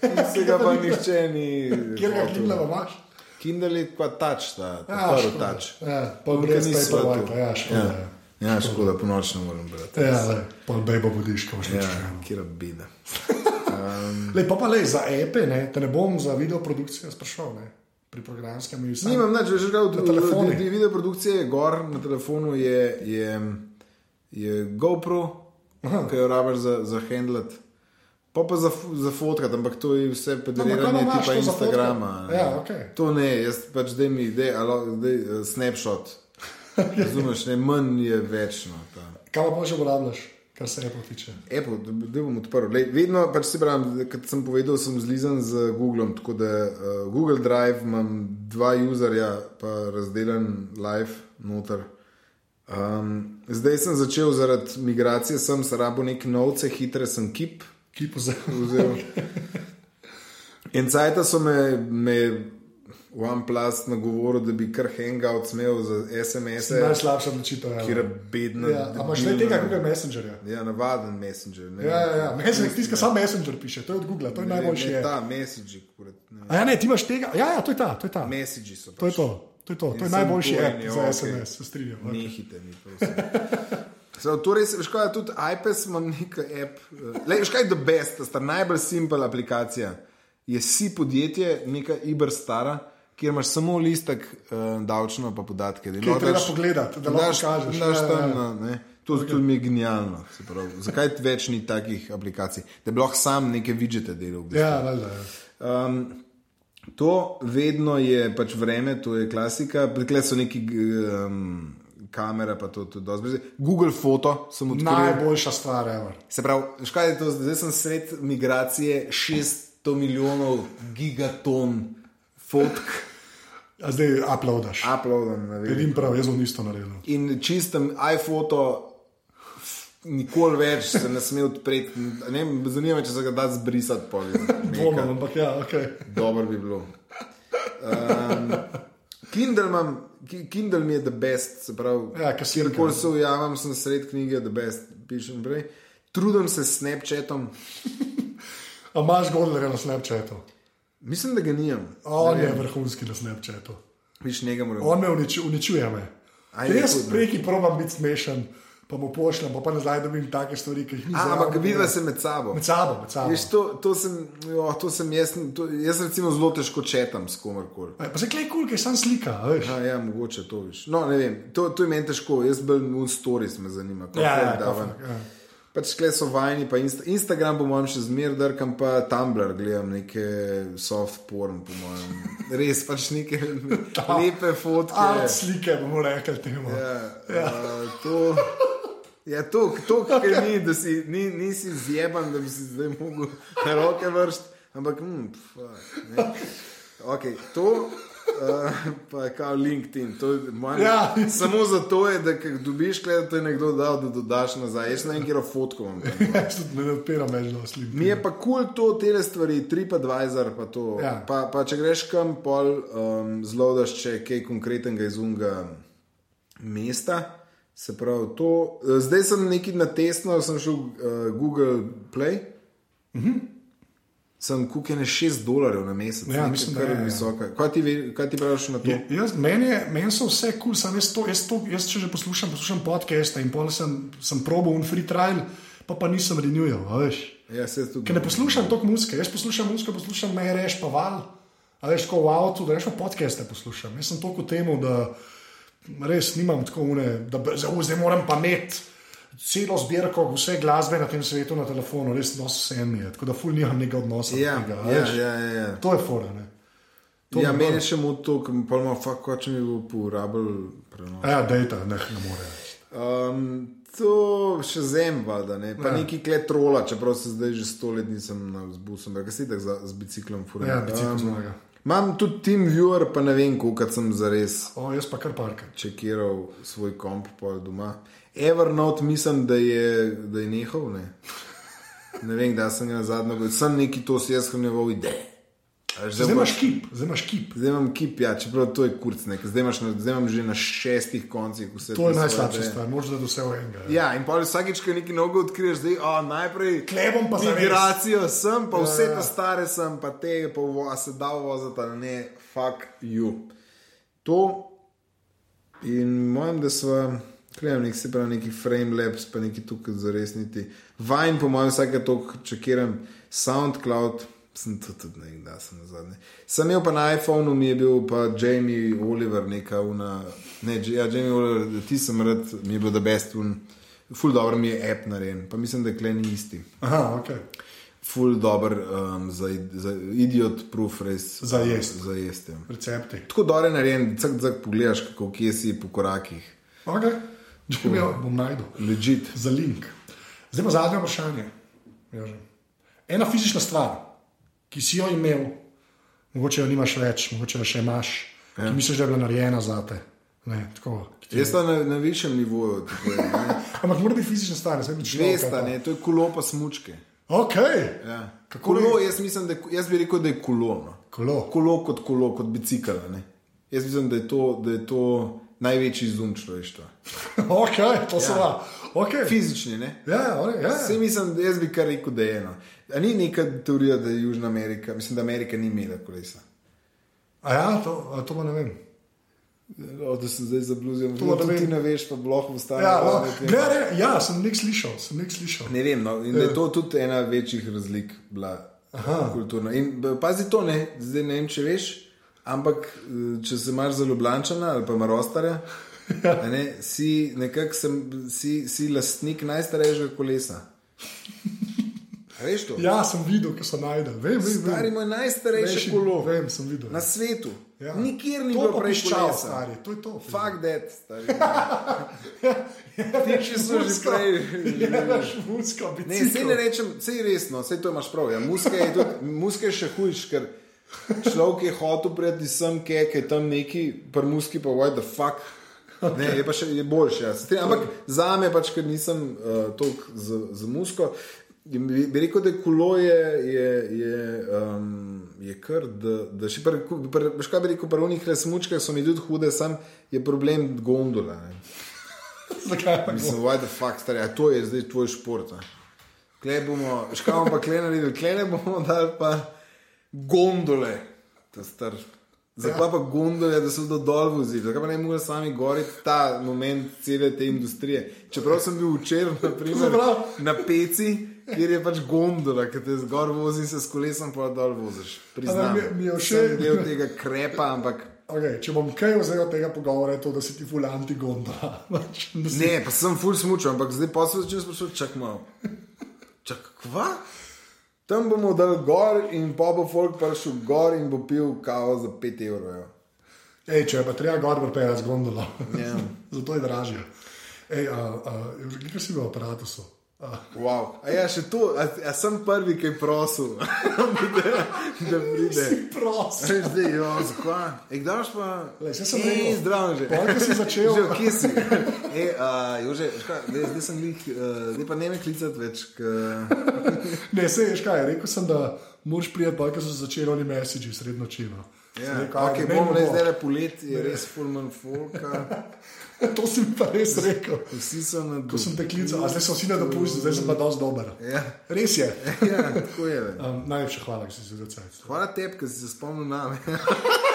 ki se ga pa nihče ni. Kjer ga. Kindle imaš? Kindle je kot tač, ta, Ja, prvi tač. Ja, pol brez Paperwhite, ja, škoda, ja. Ja, ja, škoda, po noč ne morem brati. Ja, le, pol bejbo budiš, ko boš Ja, več. kjer bida. Lej, pa pa le, za epe, ne, te ne bom za video produkcijo sprašal, ne, pri programskem in vsem. Nimam nič, že Na telefonih. že video produkcije je gor, na telefonu je, je, je GoPro, Aha. ki jo rabiš za, za handlet. Pa pa za, za fotkat, ampak to je vse No, pederiranje imaš tipa Instagrama. Ja, okej. To ne, jaz pač zdaj mi, alo, dej, uh, snapshot. Razumeš, ne, manj je večno. Ta. Kaj pa že uporabljaš? Kar se Apple tiče. Apple, da, da bom odprl. Lej, vedno, pač se pravi, kot sem povedal, sem zlizan z Googlom. Tako da uh, Google Drive imam dva userja, pa razdeljen live noter. Um, zdaj sem začel zaradi migracije, sem se rabo nek novce, hitre sem kip. Kip vzel. vzel. In cajta so me, me OnePlus nagovoril, da bi kar hangout smel za SMS-e. Najslabša odločitev. Kjer je bedno. Ja, a imaš le tega, Google Messengerja? Ja, navaden Messenger. Ne, Ja, ja, ja. Messenger, tiska samo Messenger piše, to je od Google, to je najboljši. Je. ta Messenger, kurat. Ja, ne, ti imaš tega. Ja, ja, to je ta, to je ta. Messagi so. To je to, to je to, to je najboljši app bojen, za ja, SMS, se strinjam. ok. Nehite mi, prosim. So, torej, veš kaj, tudi iPad imam nekaj app. eh, Lej, veš kaj je the best, sta najbolj simpel aplikacija. Je si podjetje, neka Iber stara, kjer imaš samo listek uh, davčno pa podatke. Ki je treba pogledati, da lahko kažeš. daš Ja, ja, tam, ja. na, ne. To, to mi je genialno. Zakaj več ni takih aplikacij? Da bi lahko sam neke vidžete delal. Ja, valjda. ja. Um, to vedno je pač vreme, to je klasika. Tukaj so neki um, kamere, pa to tudi brez- Google Foto sem odkril. Najboljša stvar, ever. Se pravi, veš kaj je to, zdaj sem sred migracije 600 milijonov gigaton fotk, A zdaj uploadaš. uploadam na video. Vidim prav, jaz bom isto naredil. In čistem iPhoto. Nikoli več se ne sme odpreti. Ne vem, Zanima me, če se ga da zbrisati. Dvomim, ampak ja, ok. Dobro bi bilo. Um, Kindle, imam, Ki- Kindle mi je the best, se pravi, Ja, kasirka. kjerkoli se ujamem, sem sred knjige, the best, pišem prej. Trudim se s Snapchatom, A imaš Godlerja na Snapchatu? Mislim, da ga nimam. On je vrhunski na Snapchatu. Viš njega moram. On me uniču, uničuje. Me. Ajde, Jaz preki probam biti smešen, pa mu pošljem, pa, pa nazaj dobim take stvari, ki jih ni A, zraven. ampak vidva se med sabo. Med sabo, med sabo. Viš, to, to sem, jo, to sem jaz, to, jaz recimo zelo težko četam s komarkoli. Pa se klej kul, ki je sam slika, a veš. Ja, ja, mogoče to viš. No, ne vem, to, to je meni težko, jaz bolj v stories me zanima. Ja, ja, kafak, ja. Pač kle so vajni, pa Insta Instagram, po mojem, še zmeraj drkam, pa Tumblr gledam neke soft porn, po mojem. Res pač neke lepe fotke. Art slike bomo rekli temu. Ja, ja. Uh, to, ja, to, to kar ni, da si, ni, nisi zjeban, da bi si zdaj mogel na roke vršiti, ampak mm, fuck, ne. okay, to. Uh, pa je kao LinkedIn. To, je mojem, Ja. Samo zato je, da dobiš, gleda, to je nekdo dal, da dodaš nazaj. Jaz ne vem, kje fotko imam. tam. Jaz tudi ne odpiram več slik. Mi je pa kul cool to, te stvari, TripAdvisor. Pa to. Ja. pa, pa če greš kam, pol um, zelo daš, če je kaj konkretnega iz unga mesta. Se pravi, to. eh, Zdaj sem neki na testno, sem šel uh, Google Play. Mhm. Sem kukene 6 dolarjev na mesec, Ja, nekaj, mislim, da je, ja. visoka. Kaj ti, ve- kaj ti praviš na to? Je- Jaz, meni, je, meni so vse kul, cool, sam jaz, to, jaz, to, jaz če že poslušam, poslušam podcaste in pol sem, sem probal un free trial, pa pa nisem renewal, veš. Ja. Ker ne poslušam toliko muzike, jaz poslušam muziko, poslušam me reš pa val, a veš, ko v avtu, da reš pa podcaste poslušam. Jaz sem toliko temu, da res nimam tako une, da zdaj, moram pa imeti celo zbirko vse glasbe na tem svetu na telefonu, res nos vse mi je, tako da ful nimam nekega odnosa Ja, tega. ja, ja, ja, ja. To je fora, ne. To Ja, meni še mu to, pa ima fakt, kot če mi bo porabil prenos. Ja, dejta, ne, ne more. Um, to še zem, valjda, ne. pa Ja. neki klet trola, čeprav se zdaj že sto let nisem na vzbusu, ampak si tako z biciklom furam. Ja, bicikl zmaga. Imam tudi Team Viewer, pa ne vem, koliko sem zares O, jaz pa kar parka. čekiral svoj komp pol doma. Evernote mislim, da je, da je nehal, ne. Ne vem, da sem ga na zadnjo, sem neki to si jaz hranjeval ideje. Zdaj pa- imaš kip, zdaj imaš kip. Zdaj imam kip, ja, čeprav to je kurc nek. Zdaj, imaš na- zdaj imam že na šestih koncih vse To je najslabša stvar, moraš da vse v enega. Ja. Ja, in pa vsakeč, ko nekaj novega odkriješ, zdaj a, najprej Klebom pa zares. migracijo sem, pa Ja, vse ja. te stare sem, pa te pa uvo, a se da uvoziti ali ne, fuck you. To in mojem, da smo. Nek se pravi, neki frame labs, pa neki tukaj za resniti. Vajn, po mojem, vsake toliko čekiram, SoundCloud, sem to tudi ne, da sem na zadnje. Sem imel pa na iPhonu, mi je bil pa Jamie Oliver, neka una, ne, ja, Jamie Oliver, ti sem rad, mi je bil da best un, ful dobro mi je app narejen, pa mislim, da kleni isti. Aha, ok. Ful dober um, za, za idiot proof, res. Za jest. Za jest, ja. Recepti. Tako dobro je narejen, cak, cak pogledaš, kako kje si po korakih. Ok, če mi jo bom najdel. Legit. Za link. Zdaj pa zadnje vprašanje. Jože. Ena fizična stvar, ki si jo imel, mogoče jo nimaš več, mogoče jo še imaš, ja. ki misliš, da je bila narejena za te. Ne, tako, Jaz sem na, na višjem nivoju. tako. Ampak mora biti fizična stvar, ne sme biti človek. Vesta, ne, to je kolo pa smučke. Ok, Ja. Kako Kolo, je? jaz, mislim, da, jaz bi rekel, da je kolo. No. kolo. Kolo kot kolo, kot bicikl. Jaz mislim, da je to, da je to največji izum človeštva. ok, to so ja. okay. Fizični, ne? Ja, okay, ja. Vse mislim, jaz bi kar rekel, da je eno. A ni neka teorija, da je Južna Amerika, mislim, da Amerika ni imela kolesa. A ja, to, a to pa ne vem. O, da se zdaj zabluzim, To da ti ne veš, pa bloh ostane. Ja, no, ne, ja, sem nek slišal, sem nek slišal. Ne vem, no, in da je to tudi ena večjih razlik bila Aha. kulturna. In pazi to, ne, zdaj ne vem, če veš, ampak eh, če se imaš za Ljubljana ali pa Marostarja, ne, si nekako si, si lastnik najstarejšega kolesa. Veš to? Ja, sem videl, ko so najdel. Vem, vem, Stari vem. moj najstarejše Veš, kolo Vem, videl. na svetu. Ja. Nikjer ni To bilo prej kolesa. stari, to je to. Fuck that, stari. Ti, če so že prej. Ja, veš, muska, Ne, sej ne bicikl. rečem, sej resno, sej to imaš prav. Ja. Muske, je tudi, muske je še hujš, ker človek je hotel priti sem, kaj je tam neki, pa muski pa what the fuck. Ne, je pa še je boljše. Ja. Ampak za me, pač, ker nisem uh, toliko z, z musko, bi, bi rekel, da kolo je, je, je, um, je kar, da, da še pri, pri, kaj bi rekel, pri unih resmučkah so mi tudi hude, sam je problem gondola. Ne. Zakaj Mislim, why the fuck, stari, a to je zdaj tvoj šport. a? Klej bomo, škamo pa klej naredili, klej ne bomo dali pa gondole. Je star. Zakaj pa gondole, da so do dol vozili, zakaj pa ne morejo sami goriti ta moment cele te industrije. Čeprav sem bil včeraj naprimer, Zaprav. na peci, kjer je pač gondola, ki te zgor vozi in se s kolesom pa dol voziš. Priznam, Ampak mi- mi je všeč- del tega krepa, ampak Okay, če bom kaj vzel od tega pogovora, je to, da si ti ful anti-gonda. Pač, da si- Ne, pa sem full smučal, ampak zdaj pa se začne sprašovati, čak malo. Čak, kva? Tam bomo dal gor in pa bo folk prišel gor in bo pil kavo za 5 evrov. ja. Ej, če je pa treba gor pripeljati z gondolo, Ja. zato je dražje. Ej, a, a, kje si v aparatusu? A, Wow. A ja, še to, a, a sem prvi, ki je prosil, da, da pride. prosim. Veš, zdaj, jo, zakaj? Ej, kdaj pa? Lej, saj sem rekel. zdravo že. Ko si začel. Že, kje si? Ej, a, Jože, škaj, zdaj, zdaj sem lih, uh, zdaj pa ne me klicati več. K... Ne, se veš kaj, rekel sem, da moraš prijeti, pa ko so začeli oni messagi sredno čino. Ja, okay, bom le zdaj le polet, je res full man folka. To si pa res rekel. Vsi so na Ko sem te klical, a zdaj so vsi na dopustu, zdaj sem pa dosti dober. Ja, Res je. ja tako je. Um, najlepša hvala, da si se zdaj Hvala tebi, ker si se spomnil na me.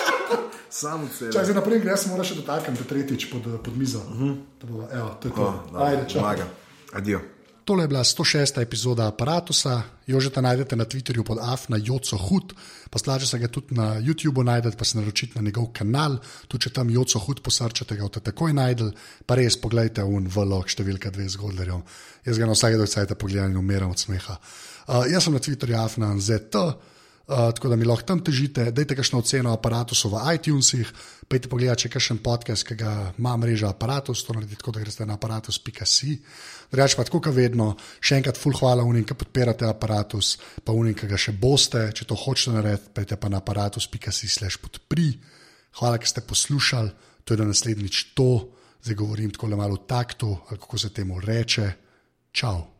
Sam od Če zdaj naprej greš, moraš še dotakniti tretjič pod, pod mizo. Uh -huh. to, bo, evo, to je to. Oh, Ajde, čau. Maga. Adijo. Tole je bila 106. epizoda aparata. Jožeta najdete na Twitterju pod afna Joco Hud, pa slaže se ga tudi na YouTubu najdete, pa se naročite na njegov kanal, tudi če tam Joco Hud posrčate, ga boste takoj najdel, pa res pogledajte un vlog številka dve z Godlerjem. Jaz ga na vsake dojcajte pogledam in umiram od smeha. Uh, jaz sem na Twitterju afna ZT. Uh, tako da mi lahko tam težite, dajte kakšno oceno aparatu v iTunesih, pojdite pogledat, če je kakšen podcast, ki ga ima mreža aparatus, to naredite tako, da greste na aparatus.si. Drugač pa tako, kot vedno, še enkrat full hvala unim, ki podpirate aparatus, pa unim, ki ga še boste, če to hočete narediti, pojdite pa na aparatus.si slash podpri. Hvala, ker ste poslušali, to je do naslednjič to, zdaj govorim tako le malo v taktu, kako se temu reče. Čau.